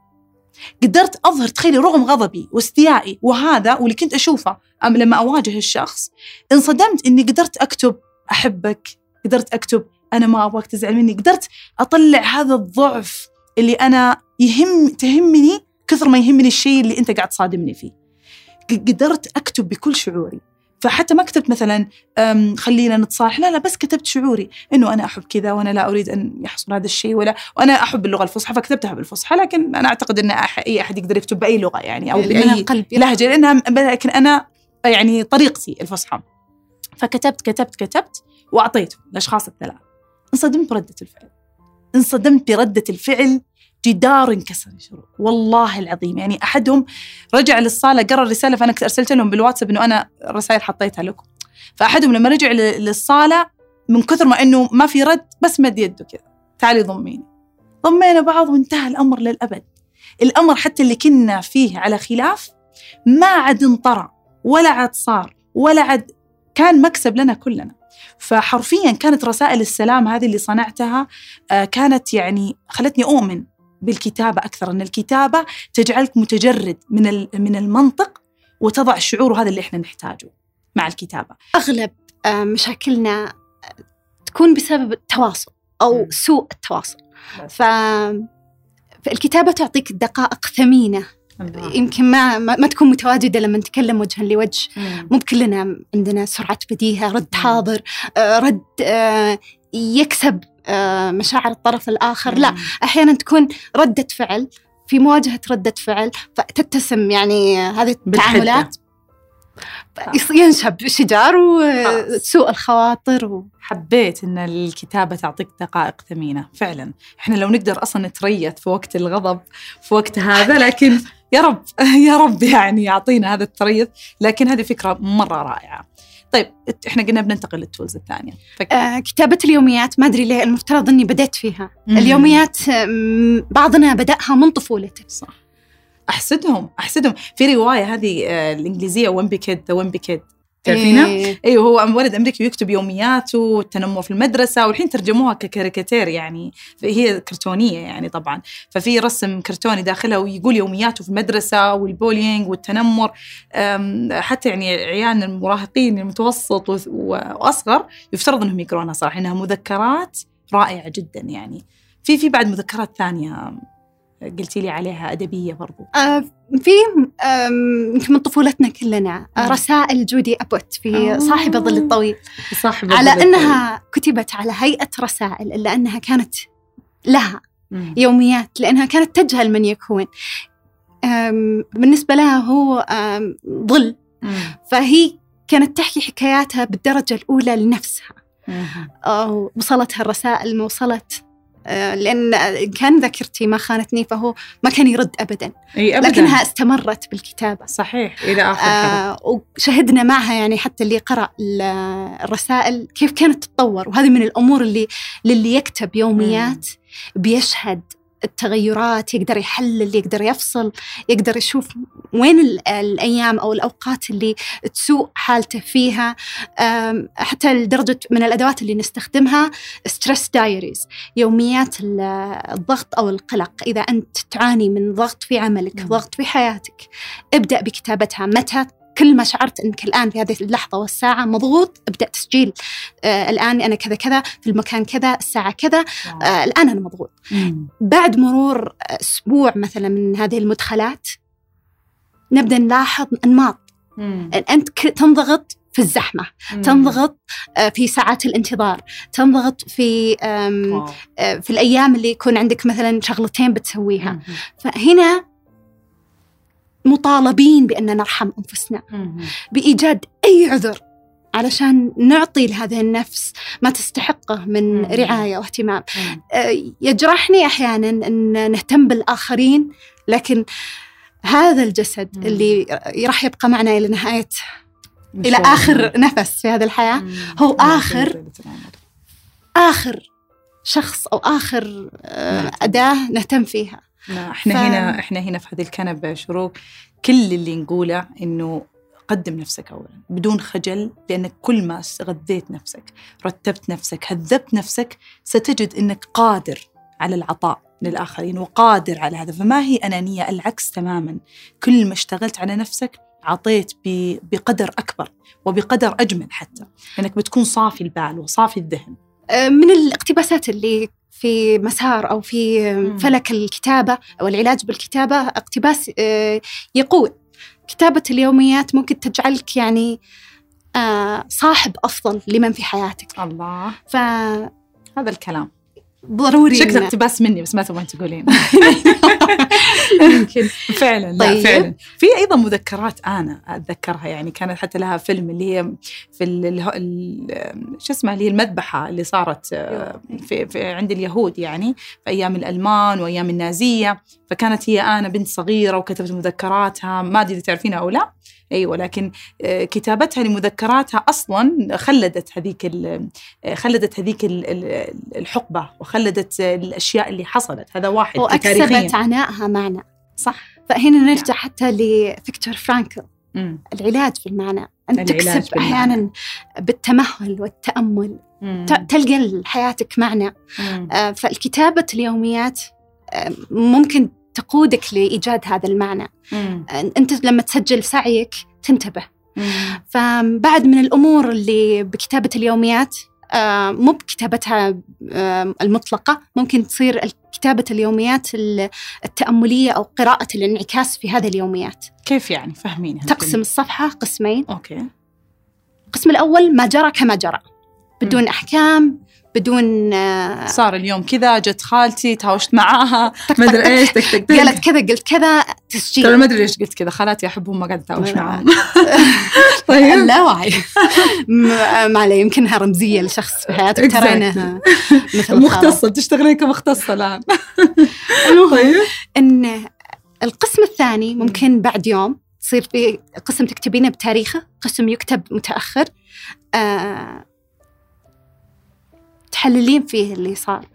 قدرت أظهر تخيلي رغم غضبي واستيائي وهذا واللي كنت أشوفه أم لما أواجه الشخص انصدمت إني قدرت أكتب أحبك قدرت أكتب أنا ما أبغاك تزعل مني قدرت أطلع هذا الضعف اللي أنا يهم تهمني كثر ما يهمني الشيء اللي أنت قاعد تصادمني فيه. قدرت أكتب بكل شعوري. فحتى ما كتبت مثلا خلينا نتصالح. لا لا بس كتبت شعوري إنه أنا أحب كذا وأنا لا أريد أن يحصل هذا الشيء ولا وأنا أحب اللغة الفصحى فكتبتها بالفصحى. لكن أنا أعتقد إن أح- أي أحد يقدر يكتب بأي لغة يعني أو من بأي لهجة لأنها لكن أنا يعني طريقتي الفصحى. فكتبت كتبت كتبت واعطيته الأشخاص الثلاث انصدمت برده الفعل. انصدمت بردة الفعل جدار انكسر والله العظيم. يعني أحدهم رجع للصالة قرأ الرسالة فأنا أرسلت لهم بالواتساب إنه أنا الرسائل حطيتها لكم. فأحدهم لما رجع للصالة من كثر ما إنه ما في رد بس مد يده كذا. تعالي ضميني. ضمينا بعض وانتهى الأمر للأبد. الأمر حتى اللي كنا فيه على خلاف ما عاد انطرى ولا عاد صار ولا عاد كان مكسب لنا كلنا. فحرفيا كانت رسائل السلام هذه اللي صنعتها آه، كانت يعني خلتني أؤمن. بالكتابة أكثر أن الكتابة تجعلك متجرد من من المنطق وتضع الشعور وهذا اللي إحنا نحتاجه مع الكتابة أغلب آه، مشاكلنا تكون بسبب التواصل أو مم. سوء التواصل. ف فالكتابة تعطيك دقائق يمكن ما ما تكون متواجدة لما نتكلم وجها لوجه. مو بكلنا عندنا سرعة بديهة رد. حاضر آه، رد آه، يكسب آه، مشاعر الطرف الآخر. لا أحيانا تكون ردة فعل في مواجهة ردة فعل فتتسم يعني هذه التعاملات. ينشب شجار وسوء الخواطر و... حبيت إن الكتابة تعطيك دقائق ثمينة فعلا. إحنا لو نقدر أصلا نتريث في وقت الغضب في وقت هذا لكن يا رب يا رب يعني يعطينا هذا التريث لكن هذه فكرة مرة رائعة. طيب إحنا قلنا بننتقل لل tools الثانية. فك... آه، كتابة اليوميات ما أدري ليه المفترض أني بدأت فيها. مم. اليوميات بعضنا بدأها من طفولته صح. أحسدهم أحسدهم. في رواية هذه آه، الإنجليزية Wimpy Kid the Wimpy Kid تعرفينها؟ إيه. أيوه هو ولد أمريكي ويكتب يومياته والتنمر في المدرسة والحين ترجموها ككاريكاتير يعني هي كرتونية يعني طبعا ففي رسم كرتوني داخلها ويقول يومياته في المدرسة والبولينج والتنمر حتى يعني عيالنا المراهقين المتوسط وأصغر يفترض إنهم يقرونها صراحة إنها مذكرات رائعة جدا يعني في في بعد مذكرات ثانية قلتي لي عليها أدبية برضو آه، في يمكن من طفولتنا كلنا آه، مم. رسائل جودي أبوت في آه. صاحب الظل الطويل صاحب على الظل أنها كتبت على هيئة رسائل إلا أنها كانت لها الطويل. يوميات لأنها كانت تجهل من يكون بالنسبة لها هو ظل مم. فهي كانت تحكي حكاياتها بالدرجة الأولى لنفسها مم. وصلتها الرسائل ما وصلت آه، لأن إن كان ذاكرتي ما خانتني فهو ما كان يرد أبدا. إي ابدا. لكنها استمرت بالكتابة. صحيح إلى آخر آه وشهدنا معها يعني حتى اللي قرأ ال- الرسائل كيف كانت تتطور. وهذه من الأمور اللي للي يكتب يوميات بيشهد التغيرات يقدر يحلل يقدر يفصل يقدر يشوف وين ال- الأيام أو الأوقات اللي تسوء حالته فيها. حتى لدرجة من الأدوات اللي نستخدمها stress diaries يوميات ال- الضغط أو القلق. إذا أنت تعاني من ضغط في عملك. ضغط في حياتك ابدأ بكتابتها. متى؟ كل ما شعرت إنك الآن في هذه اللحظة والساعة مضغوط أبدأ تسجيل آه الآن أنا كذا كذا في المكان كذا الساعة كذا آه الآن أنا مضغوط مم. بعد مرور أسبوع مثلا من هذه المدخلات نبدأ نلاحظ أنماط مم. أنت تنضغط في الزحمة مم. تنضغط آه، في ساعات الانتظار تنضغط في. آه، في الأيام اللي يكون عندك مثلا شغلتين بتسويها مم. فهنا مطالبين بأن نرحم أنفسنا مم. بإيجاد أي عذر علشان نعطي لهذه النفس ما تستحقه من مم. رعاية واهتمام. آه، يجرحني أحيانا أن نهتم بالآخرين لكن هذا الجسد. اللي راح يبقى معنا إلى شاء الله. اخر نفس في هذه الحياة مم. هو آخر-. آخر شخص أو آخر آه،. أداة نهتم فيها إحنا ف- هنا إحنا هنا في هذه الكنبة شروق. كل اللي نقوله إنه قدم نفسك اولا بدون خجل لأنك كل ما غذيت نفسك رتبت نفسك هذبت نفسك ستجد إنك قادر على العطاء للآخرين وقادر على هذا. فما هي أنانية العكس تماما. كل ما اشتغلت على نفسك عطيت بقدر أكبر وبقدر أجمل حتى. لأنك بتكون صافي البال وصافي الذهن. آه، من الاقتباسات اللي في مسار أو في. فلك الكتابة أو العلاج بالكتابة اقتباس آه، يقول كتابة اليوميات ممكن تجعلك يعني آه، صاحب أفضل لمن في حياتك. الله. فضروري هذا الكلام. ضروري شكله إن- اقتباس مني بس ما تبغين تقولين. يمكن. فعلا لا طيب. فعلا. في أيضا مذكرات أنا أتذكرها يعني كانت حتى لها فيلم اللي هي في ال ال ال شو اسمها اللي هي المذبحة اللي صارت آه، في, في عند اليهود يعني في أيام الألمان وأيام النازية. فكانت هي أنا بنت صغيرة وكتبت مذكراتها ما أدري إذا تعرفينها أو لا. أيوه لكن آه، كتابتها لمذكراتها أصلا خلدت هذيك آه، خلدت هذيك ال- ال- الحقبة وخلدت الأشياء اللي حصلت. هذا واحد وأكسبت عنائها معنى. صح. فهنا نرجع حتى لفيكتور فرانكل. مم. العلاج بالمعنى. أن تكسب بالمعنى. أحيانا بالتمهل والتأمل. ت- تلقى لحياتك معنى. مم. آه، فالكتابة اليوميات ممكن تقودك لإيجاد هذا المعنى. مم. أنت لما تسجل سعيك تنتبه. مم. فبعد من الأمور اللي بكتابة اليوميات آه، مو بكتابتها آه، المطلقة ممكن تصير كتابة اليوميات ال- التأملية أو قراءة الانعكاس في هذه اليوميات. كيف يعني؟ فهميني تقسم الصفحة قسمين. أوكي. القسم الأول ما جرى كما جرى بدون أحكام بدون آه، صار اليوم كذا جت خالتي تهاوشت معاها. ما أدري إيش تك تك قالت كذا قلت كذا ترى تسجيل ما أدري ليش قلت كذا. خالاتي احبهم ما قاعدة أتهاوش لا. معاهم. طيب. اللاوعي م- ما عليه. يمكنها رمزية لشخص في حياتك ترى. انها مثل. مختصة. تشتغلين كمختصه الآن. طيب. إن القسم الثاني ممكن بعد يوم تصير في قسم تكتبينه بتاريخه قسم يكتب متأخر. آه تحللين فيه اللي صار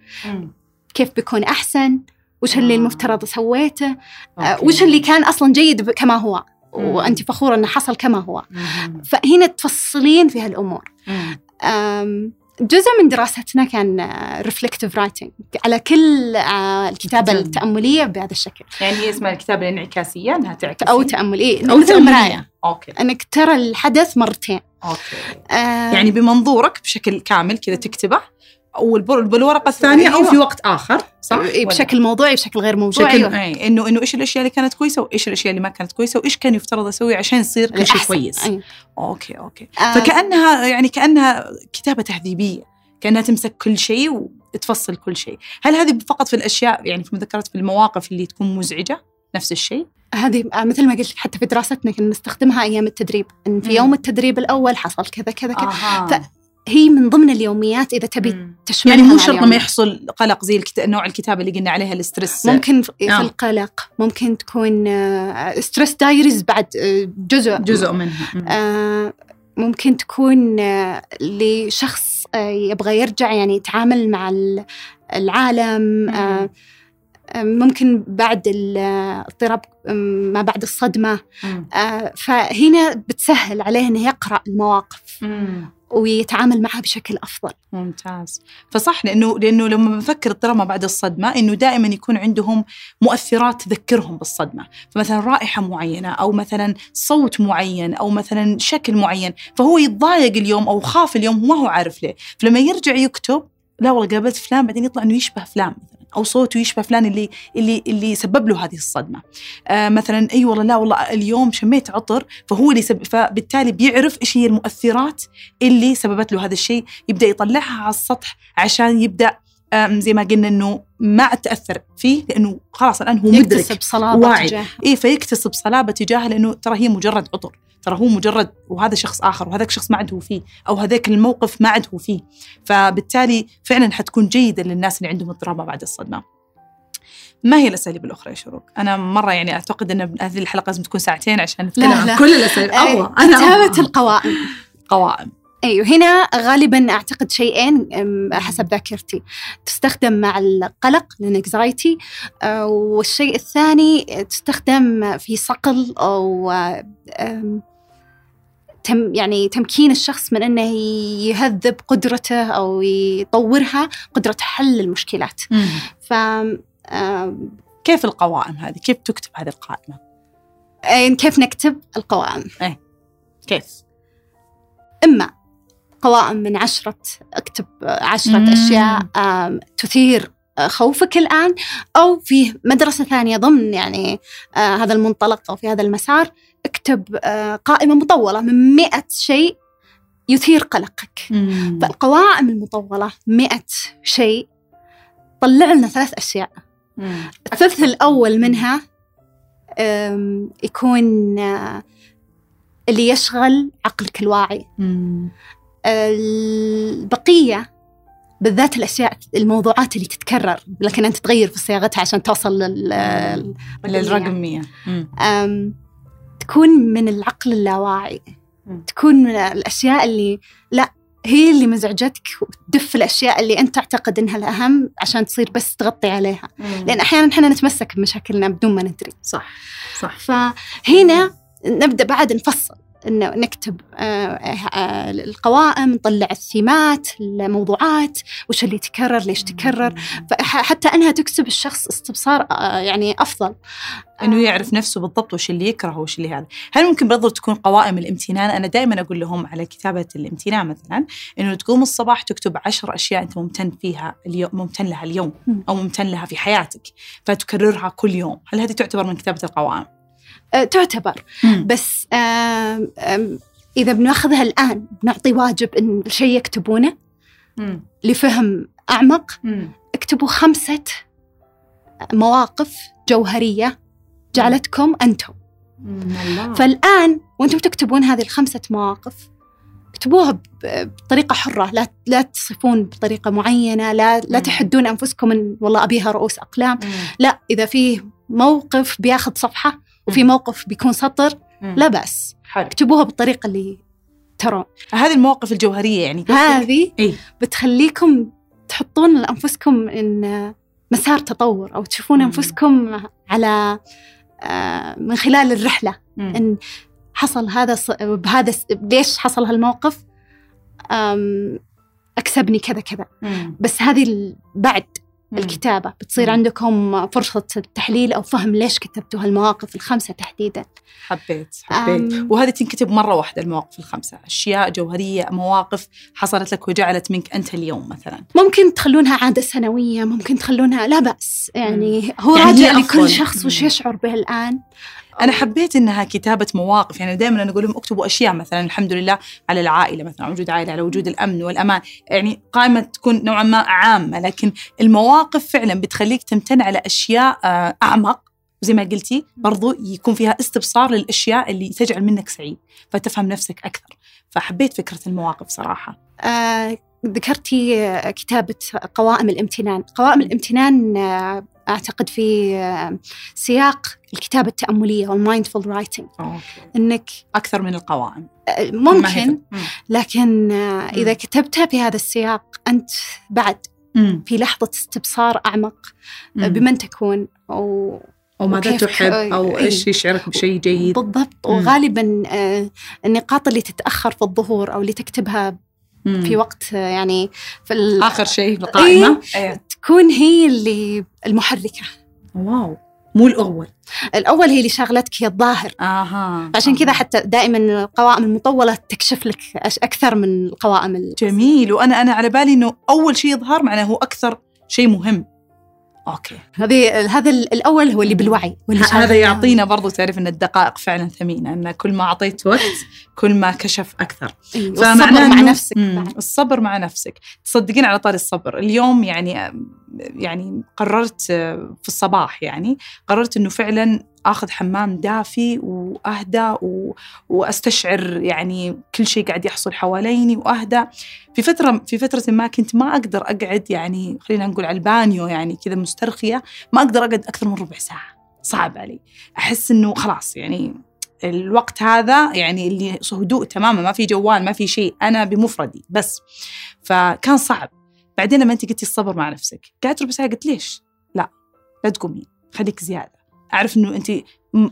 كيف بيكون أحسن وش اللي آه. المفترض سويته آه أوكي. وش اللي كان أصلا جيد كما هو مم. وأنت فخورة أنه حصل كما هو مم. فهنا تفصلين في هالأمور مم. أم، جزء من دراستنا كان reflective writing على كل آه، الكتابة الكتاب. التأملية بهذا الشكل. يعني هي اسمها الكتابة الانعكاسية إنها تعكس. أو تأملية. أو مثل تأملية. okay. أنك ترى الحدث مرتين. أوكي. آه، يعني بمنظورك بشكل كامل كذا تكتبه أو البر- بالورقه الثانية أو أيوة. في وقت آخر صح إيه، ولا؟ بشكل موضوعي بشكل غير موضوعي بشكل أيوة. اي انه إنه إيش الأشياء اللي كانت كويسة وإيش الأشياء اللي ما كانت كويسة وإيش كان يفترض أسوي عشان يصير كل شيء. كويس أيوة. okay okay آه، فكانها يعني كأنها كتابة تهذيبية كأنها تمسك كل شيء وتفصل كل شيء هل هذه فقط في الأشياء يعني في مذكرات في المواقف اللي تكون مزعجة نفس الشيء هذه آه، مثل ما قلت لك حتى في دراستنا كنا نستخدمها أيام التدريب إن في. يوم التدريب الأول حصل كذا كذا كذا هي من ضمن اليوميات إذا تبي. تشملها يعني مو شرط لما اليوم. يحصل قلق زي الكت... نوع الكتابة اللي قلنا عليها ال stress ممكن في آه. القلق ممكن تكون stress diaries بعد آه، جزء جزء منها. آه، ممكن تكون آه، لشخص آه، يبغى يرجع يعني يتعامل مع ال- العالم آه، آه، ممكن بعد الاضطراب آه، ما بعد الصدمة مم. آه، فهنا بتسهل عليه أنه يقرأ المواقف مم. ويتعامل معها بشكل أفضل. ممتاز. فصح لأنه لأنه لما بنفكر ال trauma بعد الصدمة إنه دائما يكون عندهم مؤثرات تذكرهم بالصدمة. فمثلا رائحة معينة أو مثلا صوت معين أو مثلا شكل معين فهو يتضايق اليوم أو خاف اليوم وما هو عارف ليه. فلما يرجع يكتب لا والله قابلت فلان بعدين يطلع إنه يشبه فلان مثلا. أو صوته يشبه فلان اللي اللي اللي سبب له هذه الصدمة. آه مثلا إي والله لا والله اليوم شميت عطر فهو اللي سب... فبالتالي بيعرف إيش هي المؤثرات اللي سببت له هذا الشيء. يبدأ يطلعها على السطح عشان يبدأ زي ما قلنا إنه ما تاثر فيه لأنه خلاص الآن هو مدرك يكتسب صلابة واعي. تجاه إيه فيكتسب صلابة تجاهها لأنه ترى هي مجرد عطر ترى هو مجرد وهذا شخص آخر وهذاك شخص ما عاد هو فيه أو هذاك الموقف ما عاد هو فيه فبالتالي فعلا حتكون جيدة للناس اللي عندهم اضطراب ما بعد الصدمة ما هي الأساليب الأخرى يا شروق؟ أنا مرة يعني أعتقد إن هذه الحلقة لازم تكون ساعتين عشان نتكلم عن. كل الأساليب أبغى أنا أبغى. القوائم قوائم أيوه هنا غالبا أعتقد شيئين حسب ذاكرتي. تستخدم مع القلق الانكزايتي والشيء الثاني تستخدم في صقل أو تم يعني تمكين الشخص من إنه يهذب قدرته أو يطورها قدرة حل المشكلات. ف آه، كيف القوائم هذه؟ كيف تكتب هذه القائمة؟ آه، كيف نكتب القوائم؟ كيف؟ إما قوائم من عشرة اكتب عشرة مم. أشياء تثير خوفك الآن أو في مدرسة ثانية ضمن يعني آه، هذا المنطلق أو في هذا المسار اكتب آه، قائمة مطولة من مئة شيء يثير قلقك. فالقوائم المطولة مئة شيء طلع لنا ثلاث أشياء. الثلث الأول منها يكون آه، اللي يشغل عقلك الواعي. مم. البقية بالذات الأشياء الموضوعات اللي تتكرر لكن أنت تغير في صياغتها عشان توصل لل للرقم. 100 مم. أم، تكون من العقل اللاواعي. مم. تكون من الأشياء اللي لا هي اللي مزعجتك وتدف الأشياء اللي أنت تعتقد إنها الأهم عشان تصير بس تغطي عليها. لأن أحيانا إحنا نتمسك بمشاكلنا بدون ما ندري. صح صح. فهنا نبدأ بعد نفصل. انه نكتب آه، آه، القوائم نطلع الثيمات الموضوعات وش اللي تكرر ليش تكرر. فحتى إنها تكسب الشخص استبصار آه، يعني أفضل. إنه يعرف نفسه بالضبط وش اللي يكره وش اللي هذا. هل ممكن برضو تكون قوائم الامتنان؟ أنا دائما أقول لهم على كتابة الامتنان مثلا إنه تقوم الصباح تكتب عشر أشياء أنت ممتن فيها اليوم ممتن لها اليوم. أو ممتن لها في حياتك فتكررها كل يوم. هل هذه تعتبر من كتابة القوائم؟ آه، تعتبر بس آم، آم، إذا بناخذها الآن نعطي واجب إن الشيء يكتبونه مم. لفهم أعمق مم. اكتبوا خمسة مواقف جوهرية جعلتكم أنتم. فالآن وأنتم تكتبون هذه الخمسة مواقف اكتبوها ب- بطريقة حرة لا لا تصفون بطريقة معينة لا لا. تحدون أنفسكم إن والله أبيها رؤوس أقلام مم. لا إذا فيه موقف بياخذ صفحة وفي. موقف بيكون سطر. لا بأس حلو اكتبوها بالطريقة اللي ترون هذه المواقف الجوهرية يعني هذه إيه. بتخليكم تحطون لأنفسكم إن مسار تطور أو تشوفون مم. أنفسكم على آه، من خلال الرحلة مم. إن حصل هذا ص... بهذا س... ليش حصل هالموقف أم... أكسبني كذا كذا مم. بس هذه. بعد مم. الكتابة بتصير مم. عندكم فرصة التحليل أو فهم ليش كتبتوا هالمواقف الخمسة تحديدا حبيت حبيت أم. وهذه تنكتب مرة واحدة المواقف الخمسة أشياء جوهرية مواقف حصلت لك وجعلت منك أنت اليوم مثلا ممكن تخلونها عادة سنوية ممكن تخلونها لا بأس يعني هو يعني راجع لكل. شخص وش مم. يشعر به الآن أنا حبيت إنها كتابة مواقف يعني دائما أنا أقول لهم اكتبوا أشياء مثلا الحمد لله على العائلة مثلا وجود عائلة على وجود الأمن والأمان يعني قائمة تكون نوعا ما عامة لكن المواقف فعلا بتخليك تمتن على أشياء آه، أعمق زي ما قلتي برضو يكون فيها استبصار للأشياء اللي تجعل منك سعيد فتفهم نفسك أكثر. فحبيت فكرة المواقف صراحة. آه، ذكرتي آه، كتابة قوائم الامتنان. قوائم الامتنان أعتقد في سياق الكتابة التأملية وال mindful writing أنك أكثر من القوائم آه، ممكن مم. لكن آه، مم. كتبتها في هذا السياق أنت بعد. في لحظة استبصار أعمق آه،. بمن تكون أو أو ماذا وكيف تحب إيه. إيش يشعرك بشيء جيد بالضبط. وغالبا النقاط اللي تتأخر في الظهور أو اللي تكتبها مم. في وقت يعني في ال- آخر شيء في القائمة؟ إيه. تكون هي اللي المحركة. wow. مو الأول. الأول هي اللي شغلتك هي الظاهر. آها. عشان كذا. حتى دائما القوائم المطولة تكشف لك أكثر من القوائم ال- جميل. وأنا أنا على بالي إنه أول شيء يظهر معناه هو أكثر شيء مهم. okay. هذه هذا ال- الأول هو اللي بالوعي واللي هذا يعطينا برضو تعرف إن الدقائق فعلا ثمينة إن كل ما أعطيت وقت كل ما كشف أكثر. فمعناه مع نفسك. الصبر مع نفسك. تصدقين على طاري الصبر. اليوم يعني يعني قررت في الصباح يعني قررت إنه فعلا آخذ حمام دافي وأهدى و... وأستشعر يعني كل شيء قاعد يحصل حواليني وأهدى. في فترة في فترة ما كنت ما أقدر أقعد يعني خلينا نقول على البانيو يعني كذا مسترخية ما أقدر أقعد أكثر من ربع ساعة. صعب علي. أحس إنه خلاص يعني الوقت هذا يعني اللي هدوء تماما ما في جوال ما في شيء أنا بمفردي بس. فكان صعب. بعدين لما أنت قلتي الصبر مع نفسك قعدت ربع ساعة قلت ليش؟ لا لا تقومين خليك زيادة. أعرف إنه انت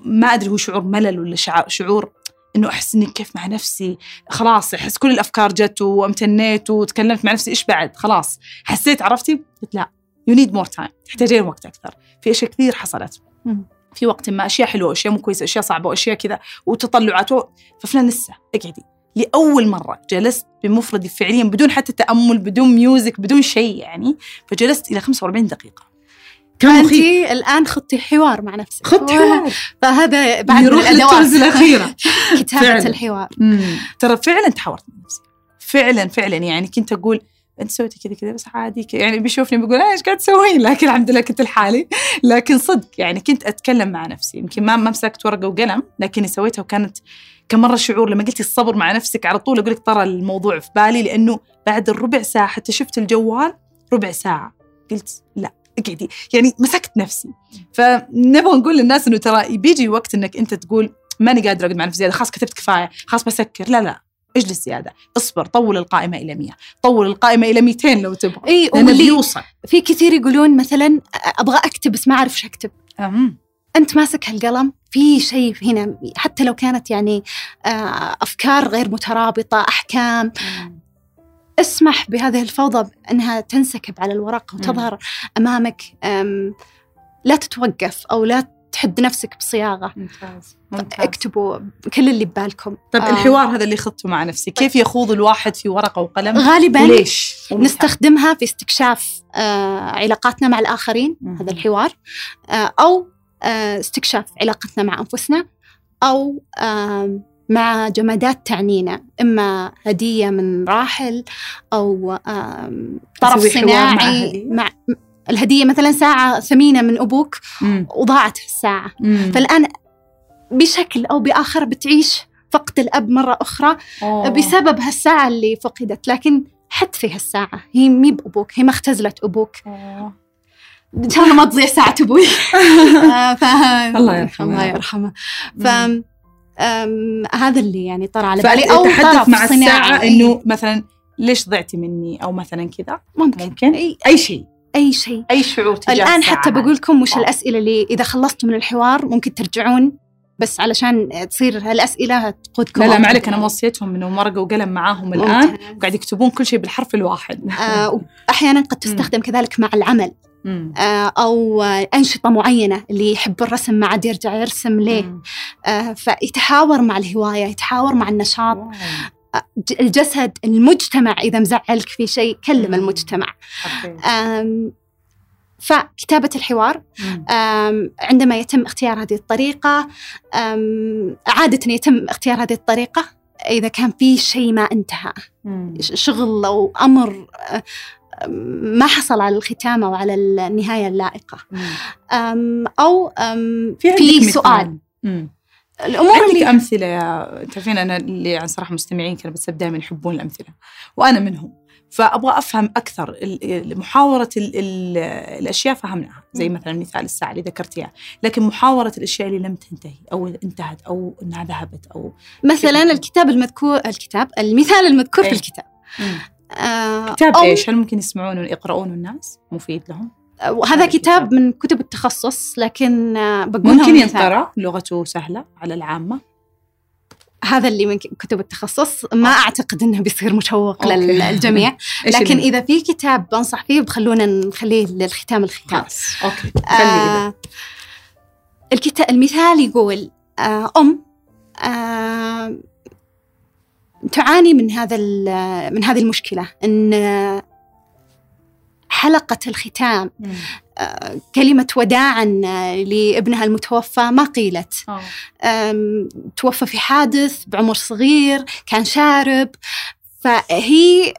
ما أدري هو شعور ملل ولا شعور, إنه أحس إني كيف مع نفسي خلاص أحس كل الأفكار جت وامتنيت وتكلمت مع نفسي إيش بعد؟ خلاص. حسيت عرفتي؟ قلت لا you need more time تحتاجين وقت أكثر. في أشياء كثير حصلت. في وقت ما أشياء حلوة اشياء مو كويسة أشياء صعبة وأشياء كذا وتطلعات و- ففلان لسه اقعدي. لأول مرة جلست بمفردي فعليا بدون حتى تأمل بدون music بدون شيء يعني فجلست إلى 45 دقيقة. كان فانت مخيف الآن خطي حوار مع نفسك خط حوار. فهذا بعد يروح لل tools الأخيرة. كتابة فعلاً. الحوار. ترى فعلا تحاورت من نفسي. فعلا فعلا. يعني كنت أقول أنت سويتي كذا كذا بس عادي يعني بيشوفني بيقول إيش قاعد تسوين؟ لكن الحمد لله كنت لحالي. لكن صدق يعني كنت أتكلم مع نفسي. يمكن ما ما مسكت ورقة وقلم لكني سويتها وكانت كان مره شعور لما قلتي الصبر مع نفسك على طول أقول لك طرى الموضوع في بالي لأنه بعد الربع ساعة حتى شفت الجوال ربع ساعة. قلت لا. اقعدي يعني مسكت نفسي. فنبغى نقول للناس إنه ترى بيجي وقت إنك أنت تقول ماني قادرة أقعد مع نفسي زيادة خلاص كتبت كفاية خلاص بسكر. لا لا اجلس زيادة. اصبر طول القائمة إلى 100 طول القائمة إلى 200 لو تبغى. إي واللي بيوصل. في كثير يقولون مثلا أبغى أكتب بس ما أعرف إيش أكتب. أمم. أنت ماسك هالقلم؟ في شيء هنا حتى لو كانت يعني آه، أفكار غير مترابطة أحكام. اسمح بهذه الفوضى انها تنسكب على الورق وتظهر أمامك أم، لا تتوقف أو لا تحد نفسك بصياغة. ممتاز ممتاز. اكتبوا كل اللي ببالكم. طيب آه، الحوار هذا اللي خضته مع نفسي. كيف يخوض الواحد في ورقة وقلم؟ غالبا وليش؟ نستخدمها في استكشاف آه، علاقاتنا مع الآخرين مهم. هذا الحوار آه، أو آه، استكشاف علاقتنا مع أنفسنا أو آم، مع جمادات تعنينا إما هدية من راحل أو طرف مع صناعي هدية؟ مع الهدية مثلا ساعة ثمينة من أبوك مم. وضاعت الساعة مم. فالآن بشكل أو بآخر بتعيش فقد الأب مرة أخرى أوه. بسبب هالساعة اللي فقدت لكن حد في هالساعة هي مي بأبوك هي ما اختزلت أبوك أوه. إن شاء الله ما تضيع ساعة أبوي آه،. الله يرحمه. الله يرحمه ف هذا اللي يعني طرى على بالي. فأتحدث طرف مع صناعي. الساعة إنه مثلا ليش ضعتي مني؟ أو مثلا كذا. ممكن. ممكن. أي, أي شيء. أي شيء. أي شعور تجاه الساعة حتى. بقول لكم وش. الأسئلة اللي إذا خلصتوا من الحوار ممكن ترجعون بس علشان تصير هالأسئلة تقودكم. لا لا ما. عليك. أنا موصيتهم إنهم ورقة وقلم معاهم الآن. ممتاز. قاعد يكتبون كل شيء بالحرف الواحد. آه، أحيانا قد تستخدم كذلك مع العمل. أو آه، أنشطة معينة اللي يحب الرسم ما عاد يرجع يرسم ليه. آه، فيتحاور مع الهواية يتحاور مع النشاط. ج- الجسد المجتمع إذا مزعلك في شيء كلم. المجتمع. فكتابة الحوار. عندما يتم اختيار هذه الطريقة عادة يتم اختيار هذه الطريقة إذا كان في شيء ما انتهى. شغل أو أمر آه، ما حصل على الختام أو على النهاية اللائقة مم. أم، أو أم، في في. سؤال مم. الأمور عندك اللي أمثلة يا تعرفين أنا اللي عن صراحة مستمعين كانوا بس دائما يحبون الأمثلة وأنا منهم فأبغى أفهم أكثر محاورة ال ال الأشياء فهمناها زي. مثلا مثال الساعة اللي ذكرتيها لكن محاورة الأشياء اللي لم تنتهي أو انتهت أو إنها ذهبت أو مثلا الكتاب المذكور الكتاب المثال المذكور في إيه. الكتاب آه، كتاب أو إيش هل ممكن يسمعونه يقرؤونه الناس مفيد لهم وهذا هذا كتاب. من كتب التخصص لكن آه، بقولها ممكن. ينقرأ لغته سهلة على العامة هذا اللي من كتب التخصص ما okay. أعتقد إنه بيصير مشوق okay. للجميع لكن اللي- إذا في كتاب بنصح فيه بخلونا نخليه للختام الختام okay. آه الكتاب المثال يقول آه أم آه تعاني من هذا من هذه المشكلة إن حلقة الختام مم. آه، كلمة وداعا آه، لابنها المتوفى ما قيلت آه. توفى في حادث بعمر صغير كان شارب فهي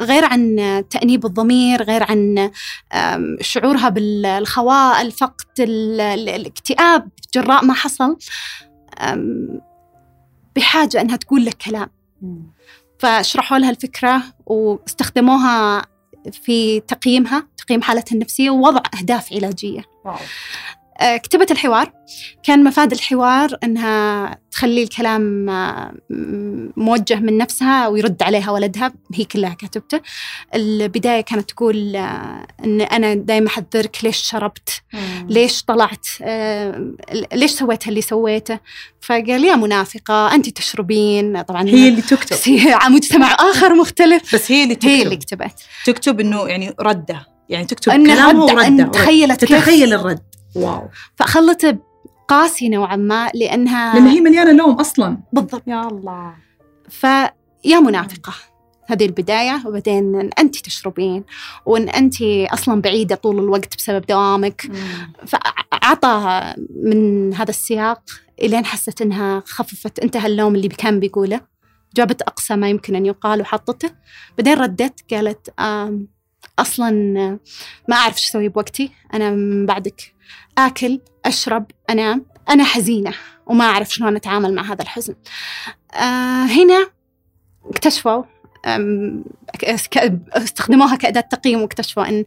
غير عن تأنيب الضمير غير عن شعورها بالخواء الفقد ال- ال- الاكتئاب جراء ما حصل أم، بحاجة أنها تقول لك كلام. فشرحوا لها الفكرة واستخدموها في تقييمها تقييم حالتها النفسية ووضع أهداف علاجية. واو. آه، كتبت الحوار. كان مفاد الحوار إنها تخلي الكلام آه، موجه من نفسها ويرد عليها ولدها. هي كلها كتبته. البداية كانت تقول آه، إن أنا دائما أحذرك ليش شربت. ليش طلعت آه، ليش سويت اللي سويته. فقال يا منافقة أنت تشربين. طبعا هي اللي تكتب. بس هي مجتمع آخر مختلف. بس هي اللي تكتب. هي اللي كتبت. تكتب إنه يعني رده. يعني تكتب إن ورده. تخيلت تتخيل الرد. واو. فخلته قاسي نوعا ما لأنها لأن هي مليانة لوم أصلا. بالضبط. يا الله. فيا منافقة. هذه البداية وبعدين إن أنت تشربين وإن أنت أصلا بعيدة طول الوقت بسبب دوامك. فعطى من هذا السياق إلين حست إنها خففت انتهى اللوم اللي كان بيقوله. جابت أقصى ما يمكن أن يقال وحطته. بعدين ردت قالت أصلا ما أعرف شو أسوي بوقتي أنا من بعدك. آكل أشرب أنام. أنا حزينة وما أعرف شلون أتعامل مع هذا الحزن. آه هنا اكتشفوا استخدموها كأداة تقييم واكتشفوا أن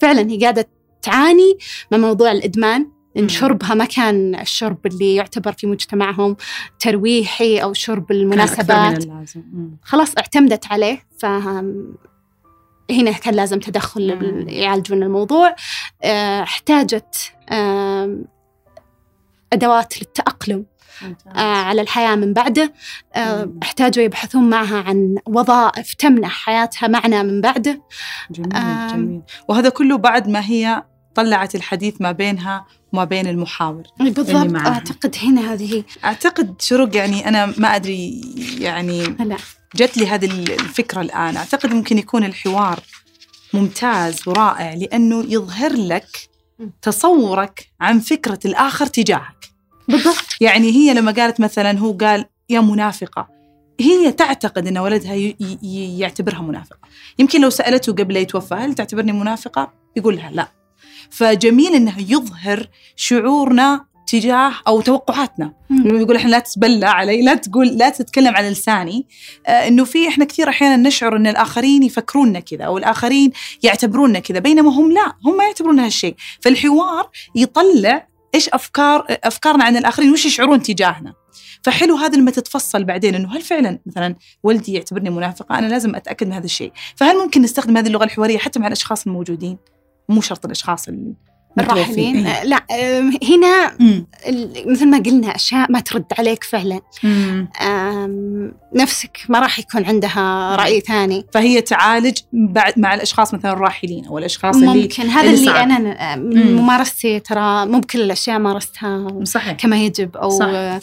فعلا هي قاعدة تعاني من موضوع الإدمان. إن شربها ما كان الشرب اللي يعتبر في مجتمعهم ترويحي أو شرب المناسبات. خلاص اعتمدت عليه ف هنا كان لازم تدخل. يعالجون الموضوع آه، احتاجت أدوات للتأقلم آه، على الحياة من بعده آه،. احتاجوا يبحثون معها عن وظائف تمنح حياتها معنى من بعده جميل. جميل وهذا كله بعد ما هي طلعت الحديث ما بينها وما بين المحاور بالضبط. أعتقد هنا هذه أعتقد شروق يعني أنا ما أدري يعني لا جت لي هذه الفكرة الآن. أعتقد ممكن يكون الحوار ممتاز ورائع لأنه يظهر لك. تصورك عن فكرة الآخر تجاهك. بالضبط. يعني هي لما قالت مثلا هو قال يا منافقة. هي تعتقد إن ولدها يعتبرها منافقة. يمكن لو سألته قبل لا يتوفى هل تعتبرني منافقة؟ يقول لها لا. فجميل إنه يظهر شعورنا تجاه أو توقعاتنا. انه يقول إحنا لا تتبلى علي لا تقول لا تتكلم على لساني آه إنه في إحنا كثير أحيانا نشعر إن الآخرين يفكروننا كذا أو الآخرين يعتبروننا كذا بينما هم لا هم ما يعتبرون هالشيء. فالحوار يطلع إيش أفكار أفكارنا عن الآخرين وش يشعرون تجاهنا. فحلو هذا لما تتفصل بعدين إنه هل فعلا مثلا ولدي يعتبرني منافقة؟ أنا لازم أتأكد من هذا الشيء. فهل ممكن نستخدم هذه اللغة الحوارية حتى مع الأشخاص الموجودين؟ مو شرط الأشخاص الراحلين آه، لا هنا إيه. مثل ما قلنا أشياء ما ترد عليك فعلا. نفسك ما راح يكون عندها رأي ثاني. فهي تعالج بعد مع الأشخاص مثلا الراحلين أو الأشخاص اللي ممكن. هذا اللي اللي من مم. ممارستي ترى مو بكل الأشياء مارستها صحيح. كما يجب أو صح.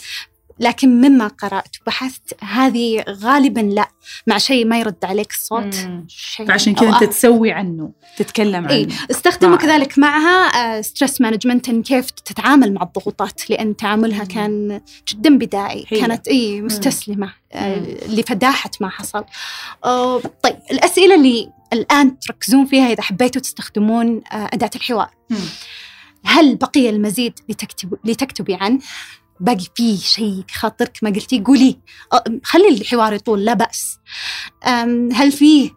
لكن مما قرأت وبحثت هذه غالبا لا مع شيء ما يرد عليك الصوت. شيء فعشان كذا أنت آه. تسوي عنه تتكلم إي عنه استخدموا رائع. كذلك معها stress management ان كيف تتعامل مع الضغوطات لأن تعاملها مم. كان جدا بدائي هي. كانت إي مستسلمة آه، مم. لفداحه ما حصل آه، طيب الأسئلة اللي الآن تركزون فيها إذا حبيتوا تستخدمون آه، أداة الحوار مم. هل بقي المزيد لتكتب لتكتبي عنه باقي في شيء في خاطرك ما قلتيه قولي. آه، خلي الحوار يطول لا بأس. هل فيه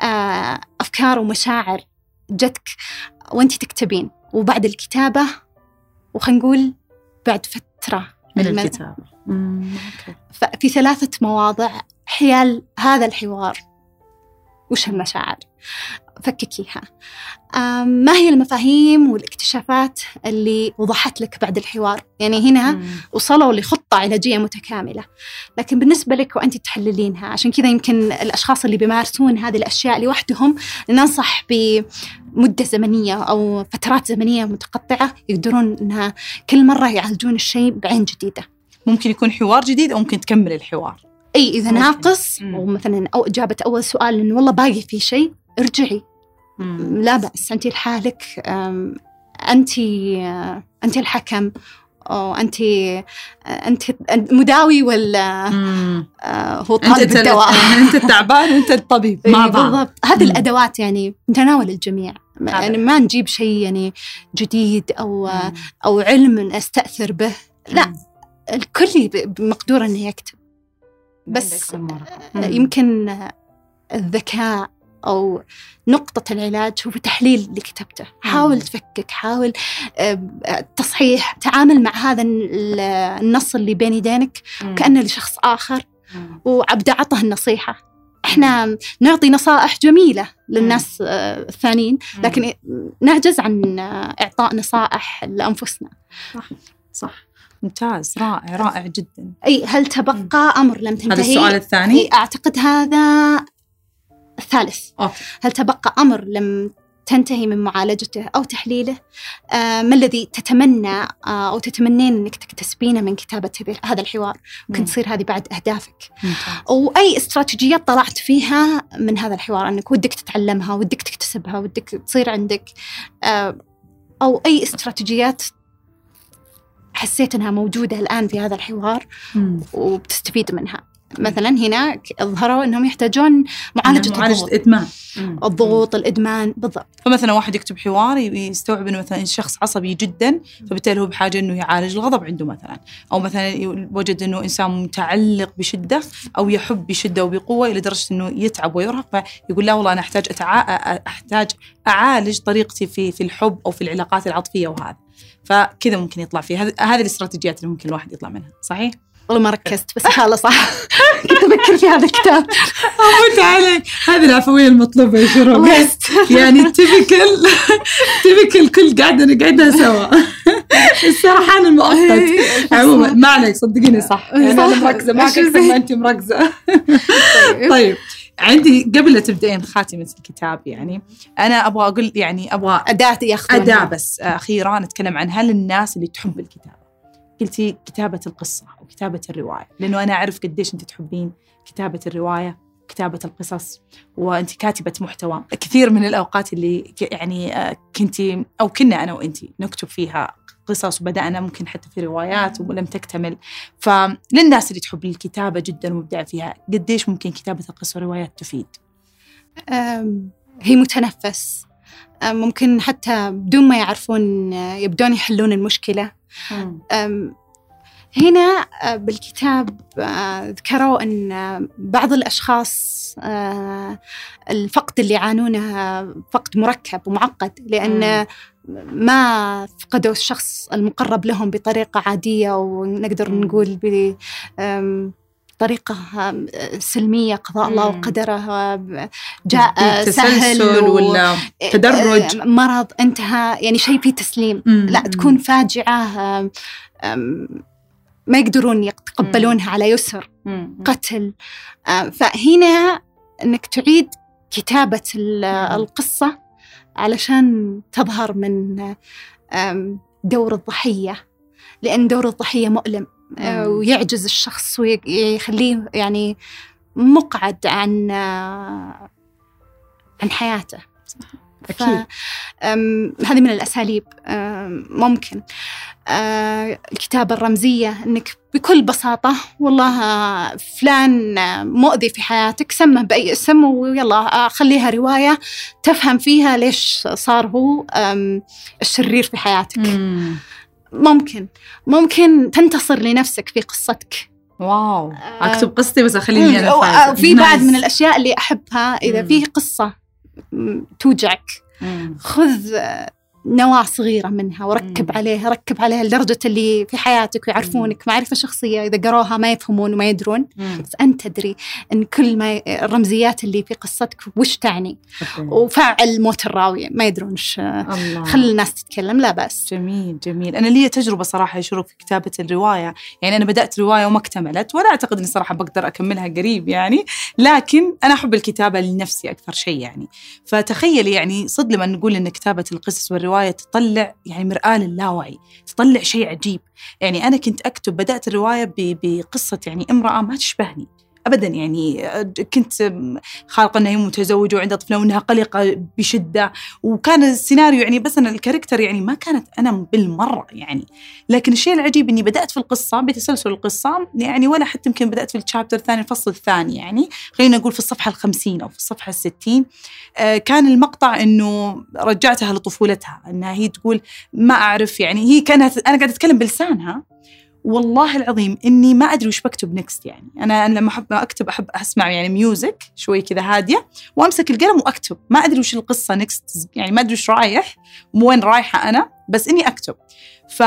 آه، أفكار ومشاعر جتك وانت تكتبين؟ وبعد الكتابة وخلينا نقول بعد فترة من. أوكي. ففي ثلاثة مواضع حيال هذا الحوار. وش المشاعر فككيها. ما هي المفاهيم والاكتشافات اللي وضحت لك بعد الحوار؟ يعني هنا مم. وصلوا لخطة علاجية متكاملة. لكن بالنسبة لك وأنت تحللينها عشان كذا يمكن الأشخاص اللي بيمارسون هذه الأشياء لوحدهم ننصح بمدة زمنية أو فترات زمنية متقطعة يقدرون أنها كل مرة يعالجون الشيء بعين جديدة. ممكن يكون حوار جديد أو ممكن تكمل الحوار. إذا ممكن. ناقص مم. أو مثلا أو إجابة أول سؤال إنه والله باقي في شيء ارجعي لا بأس أنت لحالك أنت آه، أنت الحكم أو أنت آه، مداوي ولا مم. آه، هو أنت طالب الدواء أنت التعبان وأنت الطبيب مع إيه، بعض بالضبط هذه مم. الأدوات يعني متناول الجميع. يعني ما نجيب شيء يعني جديد أو مم. أو علم نستأثر به لا مم. الكل ب- مقدور إنه يكتب بس. آه،. يمكن الذكاء أو نقطة العلاج هو تحليل اللي كتبته، حاول. تفكك، حاول آه، تصحيح، تعامل مع هذا ال- النص اللي بين يدينك. كأنه لشخص آخر. وعبد عطه النصيحة إحنا نعطي نصائح جميلة للناس آه، الثانيين لكن نعجز عن آه، إعطاء نصائح لأنفسنا صح ممتاز. رائع رائع جدا. أي هل تبقى أمر لم تنتهي؟ هذا السؤال الثاني؟ أي أعتقد هذا الثالث. أوكي. هل تبقى أمر لم تنتهي من معالجته أو تحليله؟ آه، ما الذي تتمنى آه، أو تتمنين أنك تكتسبينه من كتابة هذا الحوار؟ ممكن تصير هذه بعد أهدافك. وأي استراتيجيات طلعت فيها من هذا الحوار؟ أنك ودك تتعلمها ودك تكتسبها ودك تصير عندك أو أي استراتيجيات حسيت إنها موجودة الآن في هذا الحوار وبتستفيد منها. مثلا هنا ظهروا إنهم يحتاجون معالجة معالجة الضغوط. إدمان. الضغوط الإدمان بالضبط. فمثلا واحد يكتب حوار يستوعب إنه مثلا شخص عصبي جدا فبالتالي هو بحاجة إنه يعالج الغضب عنده مثلا. أو مثلا وجد إنه إنسان متعلق بشدة أو يحب بشدة وبقوة إلى درجة إنه يتعب ويرهق فيقول لا والله أنا أحتاج أتع... أحتاج أعالج طريقتي في في الحب أو في العلاقات العاطفية وهذا. فكذا ممكن يطلع فيه هذه الاستراتيجيات اللي ممكن الواحد يطلع منها صحيح؟ والله ما ركزت بس خلاص صح. كنت أفكر في هذا الكتاب. أموت عليك هذه العفوية المطلوبة يا شروق يعني تبكل تبكل كل قاعدة نقعدها سوا. السرحان المؤقت. عموما ما عليك صدقيني صح. يعني أنا مركزة معك أكثر ما أنت مركزة. طيب, طيب. عندي قبل لا تبدأين خاتمة الكتاب يعني أنا أبغى أقول يعني أبغى أداة ياخذونها. أداة بس أخيرة نتكلم عن هل الناس اللي تحب الكتابة. قلتي كتابة القصة أو كتابة الرواية لأنه أنا أعرف قديش أنت تحبين كتابة الرواية كتابة القصص وأنت كاتبة محتوى. كثير من الأوقات اللي يعني آه، كنتي أو كنا أنا وأنت نكتب فيها قصص وبدأنا ممكن حتى في روايات ولم تكتمل. فللناس اللي تحب الكتابة جدا ومبدعة فيها قديش ممكن كتابة القصة والروايات تفيد؟ هي متنفس. ممكن حتى بدون ما يعرفون يبدون يحلون المشكلة. هنا آه، بالكتاب آه، ذكروا أن بعض الأشخاص آه، الفقد اللي يعانونه فقد مركب ومعقد لأن ما فقدوا الشخص المقرب لهم بطريقة عادية ونقدر نقول بطريقة سلمية قضاء الله وقدره جاء سهل ولا تدرج؟ مرض انتهى يعني شيء فيه تسليم. لا تكون فاجعة ما يقدرون يتقبلونها على يسر قتل. فهنا إنك تعيد كتابة القصة علشان تظهر من دور الضحية لأن دور الضحية مؤلم آه، ويعجز الشخص ويخليه يعني مقعد عن عن حياته. أكيد. هذه من الأساليب ممكن. آه، الكتابة الرمزية أنك بكل بساطة والله فلان مؤذي في حياتك سمه بأي اسم ويلا خليها رواية تفهم فيها ليش صار هو الشرير في حياتك. مم. ممكن. ممكن تنتصر لنفسك في قصتك. واو. أكتب قصتي بس أخليني أنا في بعض من الأشياء اللي أحبها إذا فيه قصة. توجعك. خذ نواة صغيرة منها وركب مم. عليها ركب عليها لدرجة اللي في حياتك ويعرفونك معرفة شخصية إذا قروها ما يفهمون وما يدرون. مم. بس أنت تدري أن كل ما الرمزيات اللي في قصتك وش تعني؟ وفعل موت الراوي ما يدرون إيش خلي الناس تتكلم لا بأس. جميل جميل. أنا لي تجربة صراحة يشرف في كتابة الرواية. يعني أنا بدأت رواية وما اكتملت ولا أعتقد أني صراحة بقدر أكملها قريب يعني. لكن أنا أحب الكتابة لنفسي أكثر شيء يعني. فتخيلي يعني صدق لما نقول أن كتابة القصص والرواية الرواية تطلع يعني مرآة للاوعي تطلع شيء عجيب. يعني أنا كنت أكتب بدأت الرواية بقصة يعني امرأة ما تشبهني. ابدا يعني كنت خالقة إنها متزوجة وعندها طفلة وإنها قلقة بشدة. وكان السيناريو يعني بس أنا الكاركتر يعني ما كانت أنا بالمرة يعني. لكن الشيء العجيب إني بدأت في القصة بتسلسل القصة يعني ولا حتى يمكن بدأت في الشابتر الثاني الفصل الثاني يعني. خلينا نقول في الصفحة الخمسين أو في الصفحة الستين. آه كان المقطع إنه رجعتها لطفولتها إنها هي تقول ما أعرف يعني هي كانت أنا قاعدة أتكلم بلسانها. والله العظيم إني ما أدري وش بكتب next يعني. أنا لما أحب أكتب أحب أسمع يعني music شوي كذا هادية وأمسك القلم وأكتب. ما أدري وش القصة next يعني ما أدري وش رايح وين رايحة أنا بس إني أكتب. ف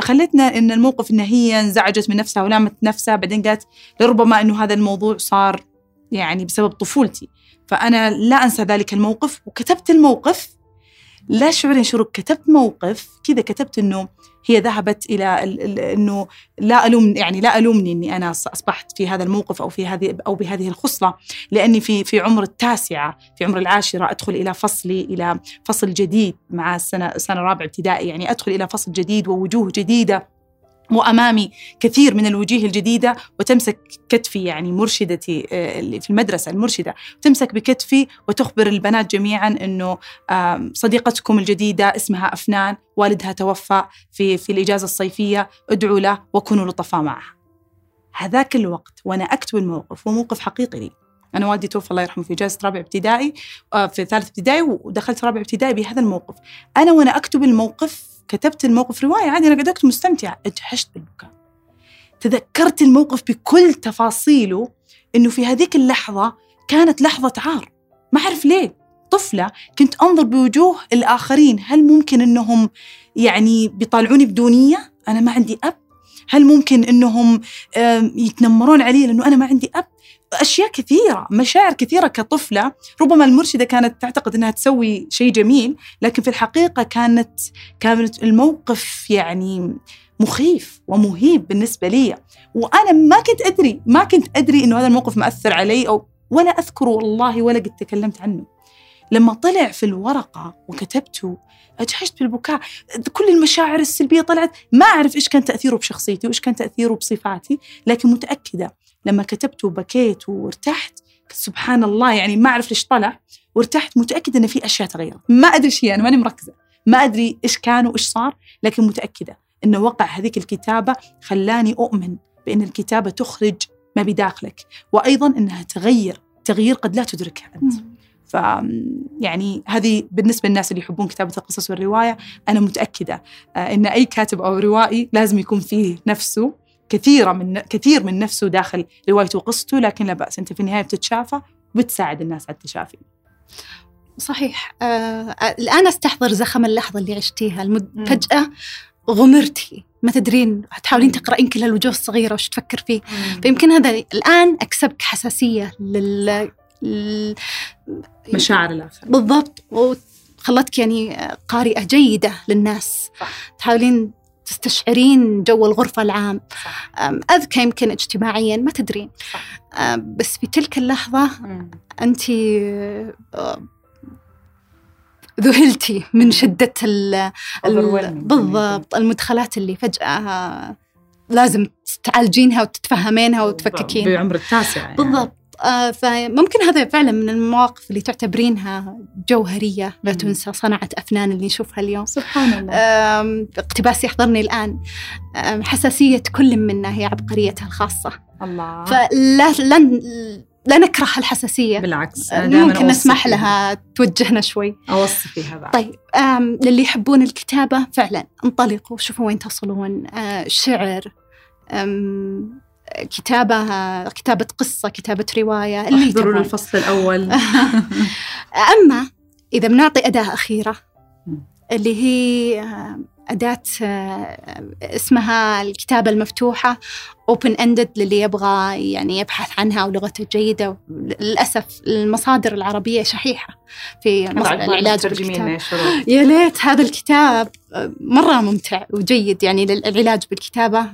خلتنا إن الموقف ان هي انزعجت من نفسها ولامت نفسها بعدين قالت لربما إنه هذا الموضوع صار يعني بسبب طفولتي. فأنا لا أنسى ذلك الموقف وكتبت الموقف لا شعوريا شعور كتبت موقف كذا كتبت إنه هي ذهبت إلى ال- ال- إنه لا الوم يعني لا ألومني إني أنا أصبحت في هذا الموقف أو في هذه أو بهذه الخصلة لأني في في عمر التاسعة في عمر العاشرة أدخل إلى فصلي إلى فصل جديد مع السنة سنه رابعه ابتدائي يعني أدخل إلى فصل جديد ووجوه جديدة. وأمامي كثير من الوجوه الجديدة وتمسك كتفي يعني مرشدتي آه، اللي في المدرسة المرشدة تمسك بكتفي وتخبر البنات جميعا إنه صديقتكم الجديدة اسمها أفنان والدها توفى في في الإجازة الصيفية ادعوا له وكونوا لطفاء معها. هذاك الوقت وأنا اكتب الموقف وموقف حقيقي لي. أنا والدي توفى الله يرحمه في اجازه رابع ابتدائي آه، في ثالث ابتدائي ودخلت رابع ابتدائي بهذا الموقف. أنا وأنا اكتب الموقف كتبت الموقف رواية عادي أنا قاعدة اكتب مستمتعه ادهشت بالبكاء. تذكرت الموقف بكل تفاصيله إنه في هذيك اللحظة كانت لحظة عار. ما أعرف ليه. طفلة كنت أنظر بوجوه الآخرين. هل ممكن إنهم يعني بيطالعوني بدونية؟ أنا ما عندي أب. هل ممكن إنهم آم، يتنمرون علي لأنه أنا ما عندي أب؟ أشياء كثيرة مشاعر كثيرة كطفلة. ربما المرشدة كانت تعتقد إنها تسوي شيء جميل لكن في الحقيقة كانت كانت الموقف يعني مخيف ومهيب بالنسبة لي. وأنا ما كنت أدري ما كنت أدري إنه هذا الموقف مأثر علي أو ولا اذكره والله ولا قد تكلمت عنه. لما طلع في الورقة وكتبته ادهشت بالبكاء. كل المشاعر السلبية طلعت. ما أعرف إيش كان تأثيره بشخصيتي وإيش كان تأثيره بصفاتي لكن متأكدة لما كتبته وبكيت وارتحت سبحان الله يعني ما أعرف ليش طلع. وارتحت متأكدة إن في أشياء تغيرت. ما أدري هي أنا ماني مركزة. ما أدري إيش كان وإيش صار لكن متأكدة انه وقع هذيك الكتابة خلاني أؤمن بأن الكتابة تخرج ما بداخلك وأيضا إنها تغير تغيير قد لا تدركه أنت. ف يعني هذه بالنسبة للناس اللي يحبون كتابة القصص والرواية أنا متأكدة آه، إن أي كاتب أو روائي لازم يكون فيه نفسه كثيرة من كثير من نفسه داخل روايته. وقصته لكن لا بأس أنت في النهاية بتتشافى وبتساعد الناس على التشافي. صحيح. آه الآن أستحضر زخم اللحظة اللي عشتيها. المد... مم. فجأة غمرتي. ما تدرين تحاولين تقرأين كل الوجوه الصغيرة وش تفكر فيه. فيمكن هذا الآن أكسبك حساسية لل... مشاعر الآخر بالضبط. وخلتك يعني قارئة جيدة للناس. صح. تحاولين تستشعرين جو الغرفة العام. صح. أذكى يمكن اجتماعيا ما تدرين بس في تلك اللحظة أنت ذهلتي من شدة ال. بالضبط المدخلات اللي فجأة لازم تعالجينها وتتفهمينها وتفككين بعمر التاسع يعني. بالضبط. فممكن هذا فعلا من المواقف اللي تعتبرينها جوهرية لا. تنسى صنعة أفنان اللي نشوفها اليوم. سبحان الله. اقتباس يحضرني الآن. حساسية كل منا هي عبقريتها الخاصة. الله. فلا لن لا نكره الحساسية. بالعكس دائماً ممكن نسمح. لها توجهنا شوي. اوصي فيها بعد. طيب للي يحبون الكتابة فعلا انطلقوا شوفوا وين تصلون. آه، شعر كتابة كتابة قصة كتابة رواية اللي احضروا. الفصل الأول أما إذا بنعطي أداة أخيرة. اللي هي آه، أداة آه، اسمها الكتابة المفتوحة open ended للي يبغى يعني يبحث عنها ولغته جيدة للأسف المصادر العربية شحيحة في العلاج بالكتاب. يا ليت هذا الكتاب آه، مرة ممتع وجيد يعني للعلاج بالكتابة.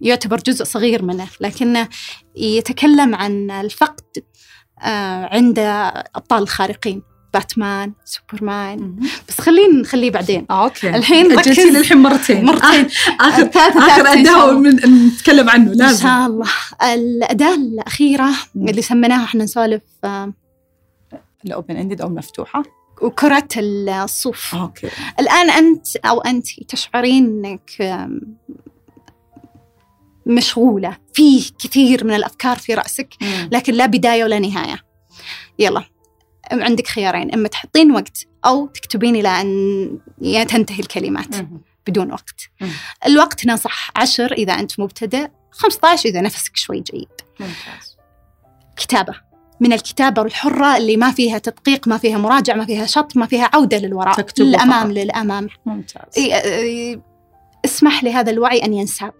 يعتبر جزء صغير منه لكنه يتكلم عن الفقد عند أبطال الخارقين. باتمان سوبرمان. بس خلينا نخليه بعدين. آه okay. الحين. اجلتي للحين مرتين. مرتين. اخر ثالثة آخر أداة الله. من نتكلم عنه لازم. شاء الله. الأداة الأخيرة مم. اللي سميناها إحنا نسولف آه، ال open ended أو المفتوحه وكرة الصوف. okay. الآن أنت أو أنت تشعرين أنك مشغولة. في كثير من الأفكار في رأسك لكن لا بداية ولا نهاية. يلا. عندك خيارين إما تحطين وقت أو تكتبين أن يعني تنتهي الكلمات. بدون وقت. الوقت نصح عشر إذا أنت مبتدئ 15 إذا نفسك شوي جيد. ممتاز. كتابة. من الكتابة الحرة اللي ما فيها تدقيق ما فيها مراجعة ما فيها شط ما فيها عودة للوراء للأمام فقط. للأمام. ممتاز. اسمح لهذا الوعي أن ينساب.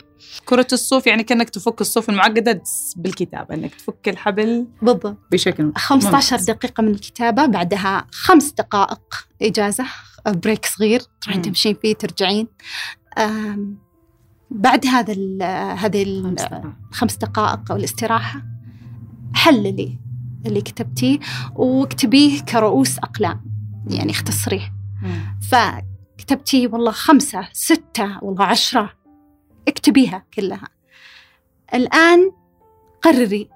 كرة الصوف يعني كأنك تفك الصوف المعقدة بالكتابة أنك تفك الحبل بالضبط بشكل 15 ممتاز. دقيقة من الكتابة بعدها خمس دقائق إجازة بريك صغير تروحين. تمشين فيه ترجعين بعد هذا ال هذه ال- خمس دقائق. أو الاستراحة حللي اللي كتبتيه واكتبيه كرؤوس أقلام يعني اختصريه. فكتبتي والله خمسة ستة والله عشرة اكتبيها كلها الآن قرري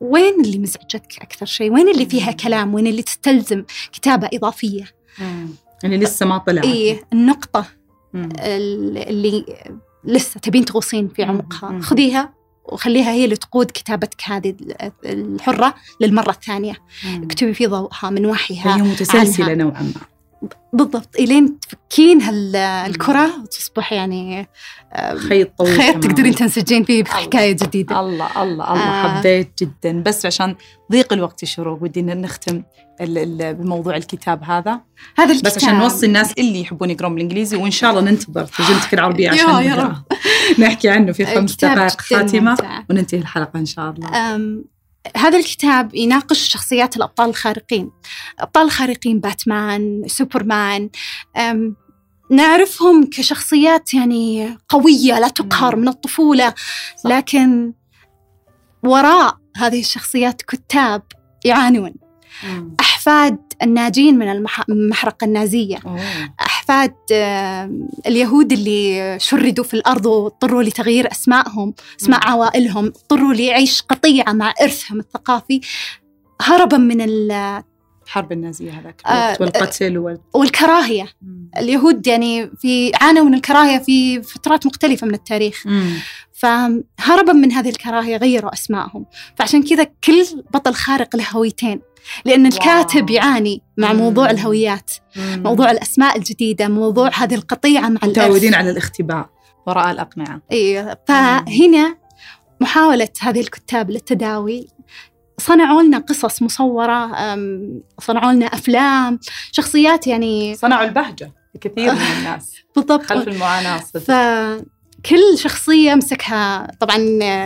وين اللي مزعجتك أكثر شيء وين اللي فيها كلام وين اللي تستلزم كتابة إضافية مم. يعني لسه ما طلع إيه النقطة مم. اللي لسه تبين تغوصين في. عمقها. خذيها وخليها هي اللي تقود كتابتك هذه الحرة للمرة الثانية مم. اكتبي في ضوءها من وحيها هي متسلسلة. نوعا ما بالضبط. إلين تفكين هال- الكرة وتصبح يعني خيط طويل خيط. تقدرين تنسجين فيه بحكاية جديدة. الله الله الله. آه. حبيت جدا. بس عشان ضيق الوقت الشروق ودينا نختم بموضوع الكتاب هذا. هذا الكتاب بس عشان نوصي الناس اللي يحبون يقرون بالإنجليزي وإن شاء الله ننتظر ترجمتك العربيه عشان يا. نحكي عنه في خمس دقائق. خاتمه. وننتهي الحلقة إن شاء الله. هذا الكتاب يناقش شخصيات الأبطال الخارقين الأبطال الخارقين باتمان سوبرمان نعرفهم كشخصيات يعني قوية لا تقهر مم. من الطفولة صح. لكن وراء هذه الشخصيات كتاب يعانون. أحفاد الناجين من المح- المحرقة النازية أوه. أحفاد اليهود اللي شردوا في الأرض واضطروا لتغيير أسمائهم أسماء. عوائلهم اضطروا ليعيش قطيعة مع إرثهم الثقافي هربا من ال- حرب النازية هذاك آه، والقتل وال... والكراهية مم. اليهود يعني في عانوا من الكراهية في فترات مختلفة من التاريخ مم. فهربا من هذه الكراهية غيروا أسمائهم فعشان كذا كل بطل خارق له هويتين لأن الكاتب. يعاني مع مم. موضوع الهويات مم. موضوع الأسماء الجديدة موضوع هذه القطيعة مع متعودين على الاختباء وراء الأقنعة أيوه فهنا محاولة هذه الكتاب للتداوي صنعوا لنا قصص مصورة صنعوا لنا أفلام شخصيات يعني صنعوا البهجة لكثير من الناس بالضبط خلف المعاناة صدق فكل شخصية مسكها طبعا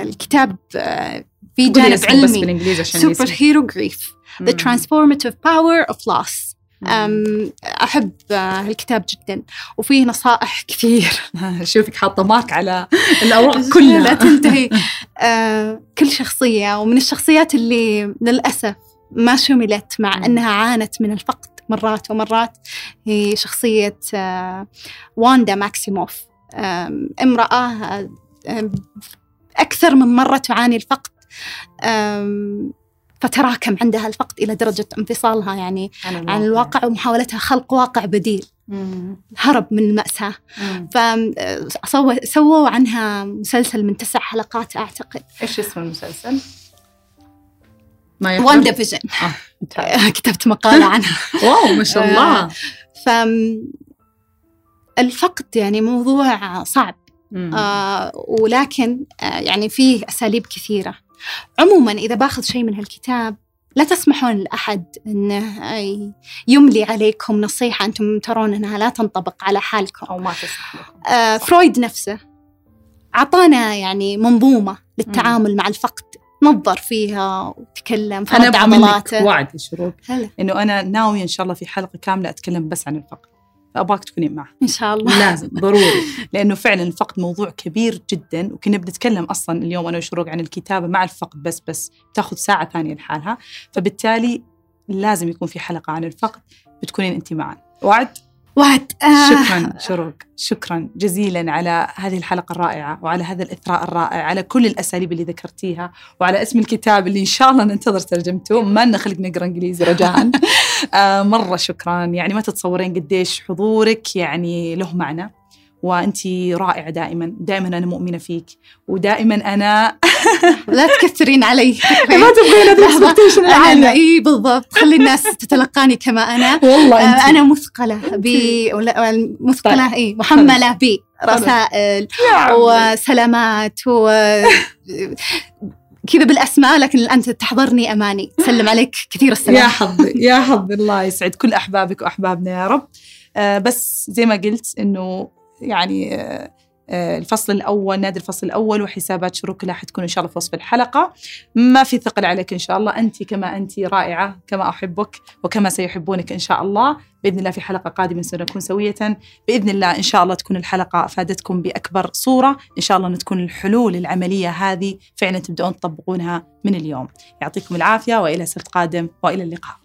الكتاب آه، في جانب اسمه بس علمي بالإنجليزي عشان سوبر. هيرو جريف The مم. Transformative Power of Loss. أم، أحب آه، الكتاب جدا. وفيه نصائح كثير. شوفك حاطة ماك على الأوراق لا كلها. تنتهي. آه كل شخصية. ومن الشخصيات اللي للأسف ما شملت مع مم. أنها عانت من الفقد مرات ومرات هي شخصية آه واندا ماكسيموف. امرأة أكثر من مرة تعاني الفقد. فتراكم عندها الفقد إلى درجة انفصالها يعني عن الواقع ومحاولتها خلق واقع بديل مم. هرب من المأساة. فسووا عنها مسلسل من تسع حلقات أعتقد إيش اسم المسلسل؟ ما؟ WandaVision آه،. كتبت مقالة عنها wow ما شاء الله ف الفقد يعني موضوع صعب. آه ولكن آه يعني فيه أساليب كثيرة عموما إذا باخذ شيء من هالكتاب لا تسمحون لأحد أنه يملي عليكم نصيحة أنتم ترون أنها لا تنطبق على حالكم. أو ما تسمح آه فرويد نفسه أعطانا يعني منظومة للتعامل مع الفقد. نظر فيها وتكلم فرد عضلاته وعد يا شروق. هلا. إنه أنا ناوية إن شاء الله في حلقة كاملة أتكلم بس عن الفقد. فابغاك تكونين معه. إن شاء الله. لازم ضروري. لأنه فعلا الفقد موضوع كبير جدا وكنا بنتكلم أصلا اليوم أنا وشروق عن الكتابة مع الفقد بس بس تأخذ ساعة ثانية لحالها. فبالتالي لازم يكون في حلقة عن الفقد بتكونين انت معنا وعد؟ وعد. آه. شكرا شروق. شكرا جزيلا على هذه الحلقة الرائعة وعلى هذا الإثراء الرائع على كل الأساليب اللي ذكرتيها وعلى اسم الكتاب اللي إن شاء الله ننتظر ترجمته. ما لنا خلق نقرأ إنجليزي رجاء. آه مرة شكرا. يعني ما تتصورين قديش حضورك يعني له معنى وأنت رائعة دائما. دائما أنا مؤمنة فيك ودائما أنا لا تكثرين علي. ما تبغين. ال expectation العالية إي بالضبط. خلي الناس تتلقاني كما أنا. والله آه، أنت أنا مثقلة ب مثقلة إي محملة ب رسائل يا عمي. وسلامات و كذا بالأسماء لكن انت تحضرني أماني. تسلم عليك كثير يا السلام حظي يا حظي الله يسعد كل أحبابك وأحبابنا يا رب. آه بس زي ما قلت إنه يعني آه، الفصل الأول نادي الفصل الأول وحسابات شروق كلها حتكون إن شاء الله في وصف الحلقة. ما في ثقل عليك إن شاء الله أنت كما أنت رائعة كما أحبك وكما سيحبونك إن شاء الله. بإذن الله في حلقة قادمة سنكون سوية. بإذن الله إن شاء الله تكون الحلقة أفادتكم بأكبر صورة. إن شاء الله أن تكون الحلول العملية هذه فعلا تبدأون تطبقونها من اليوم. يعطيكم العافية وإلى سبت قادم وإلى اللقاء.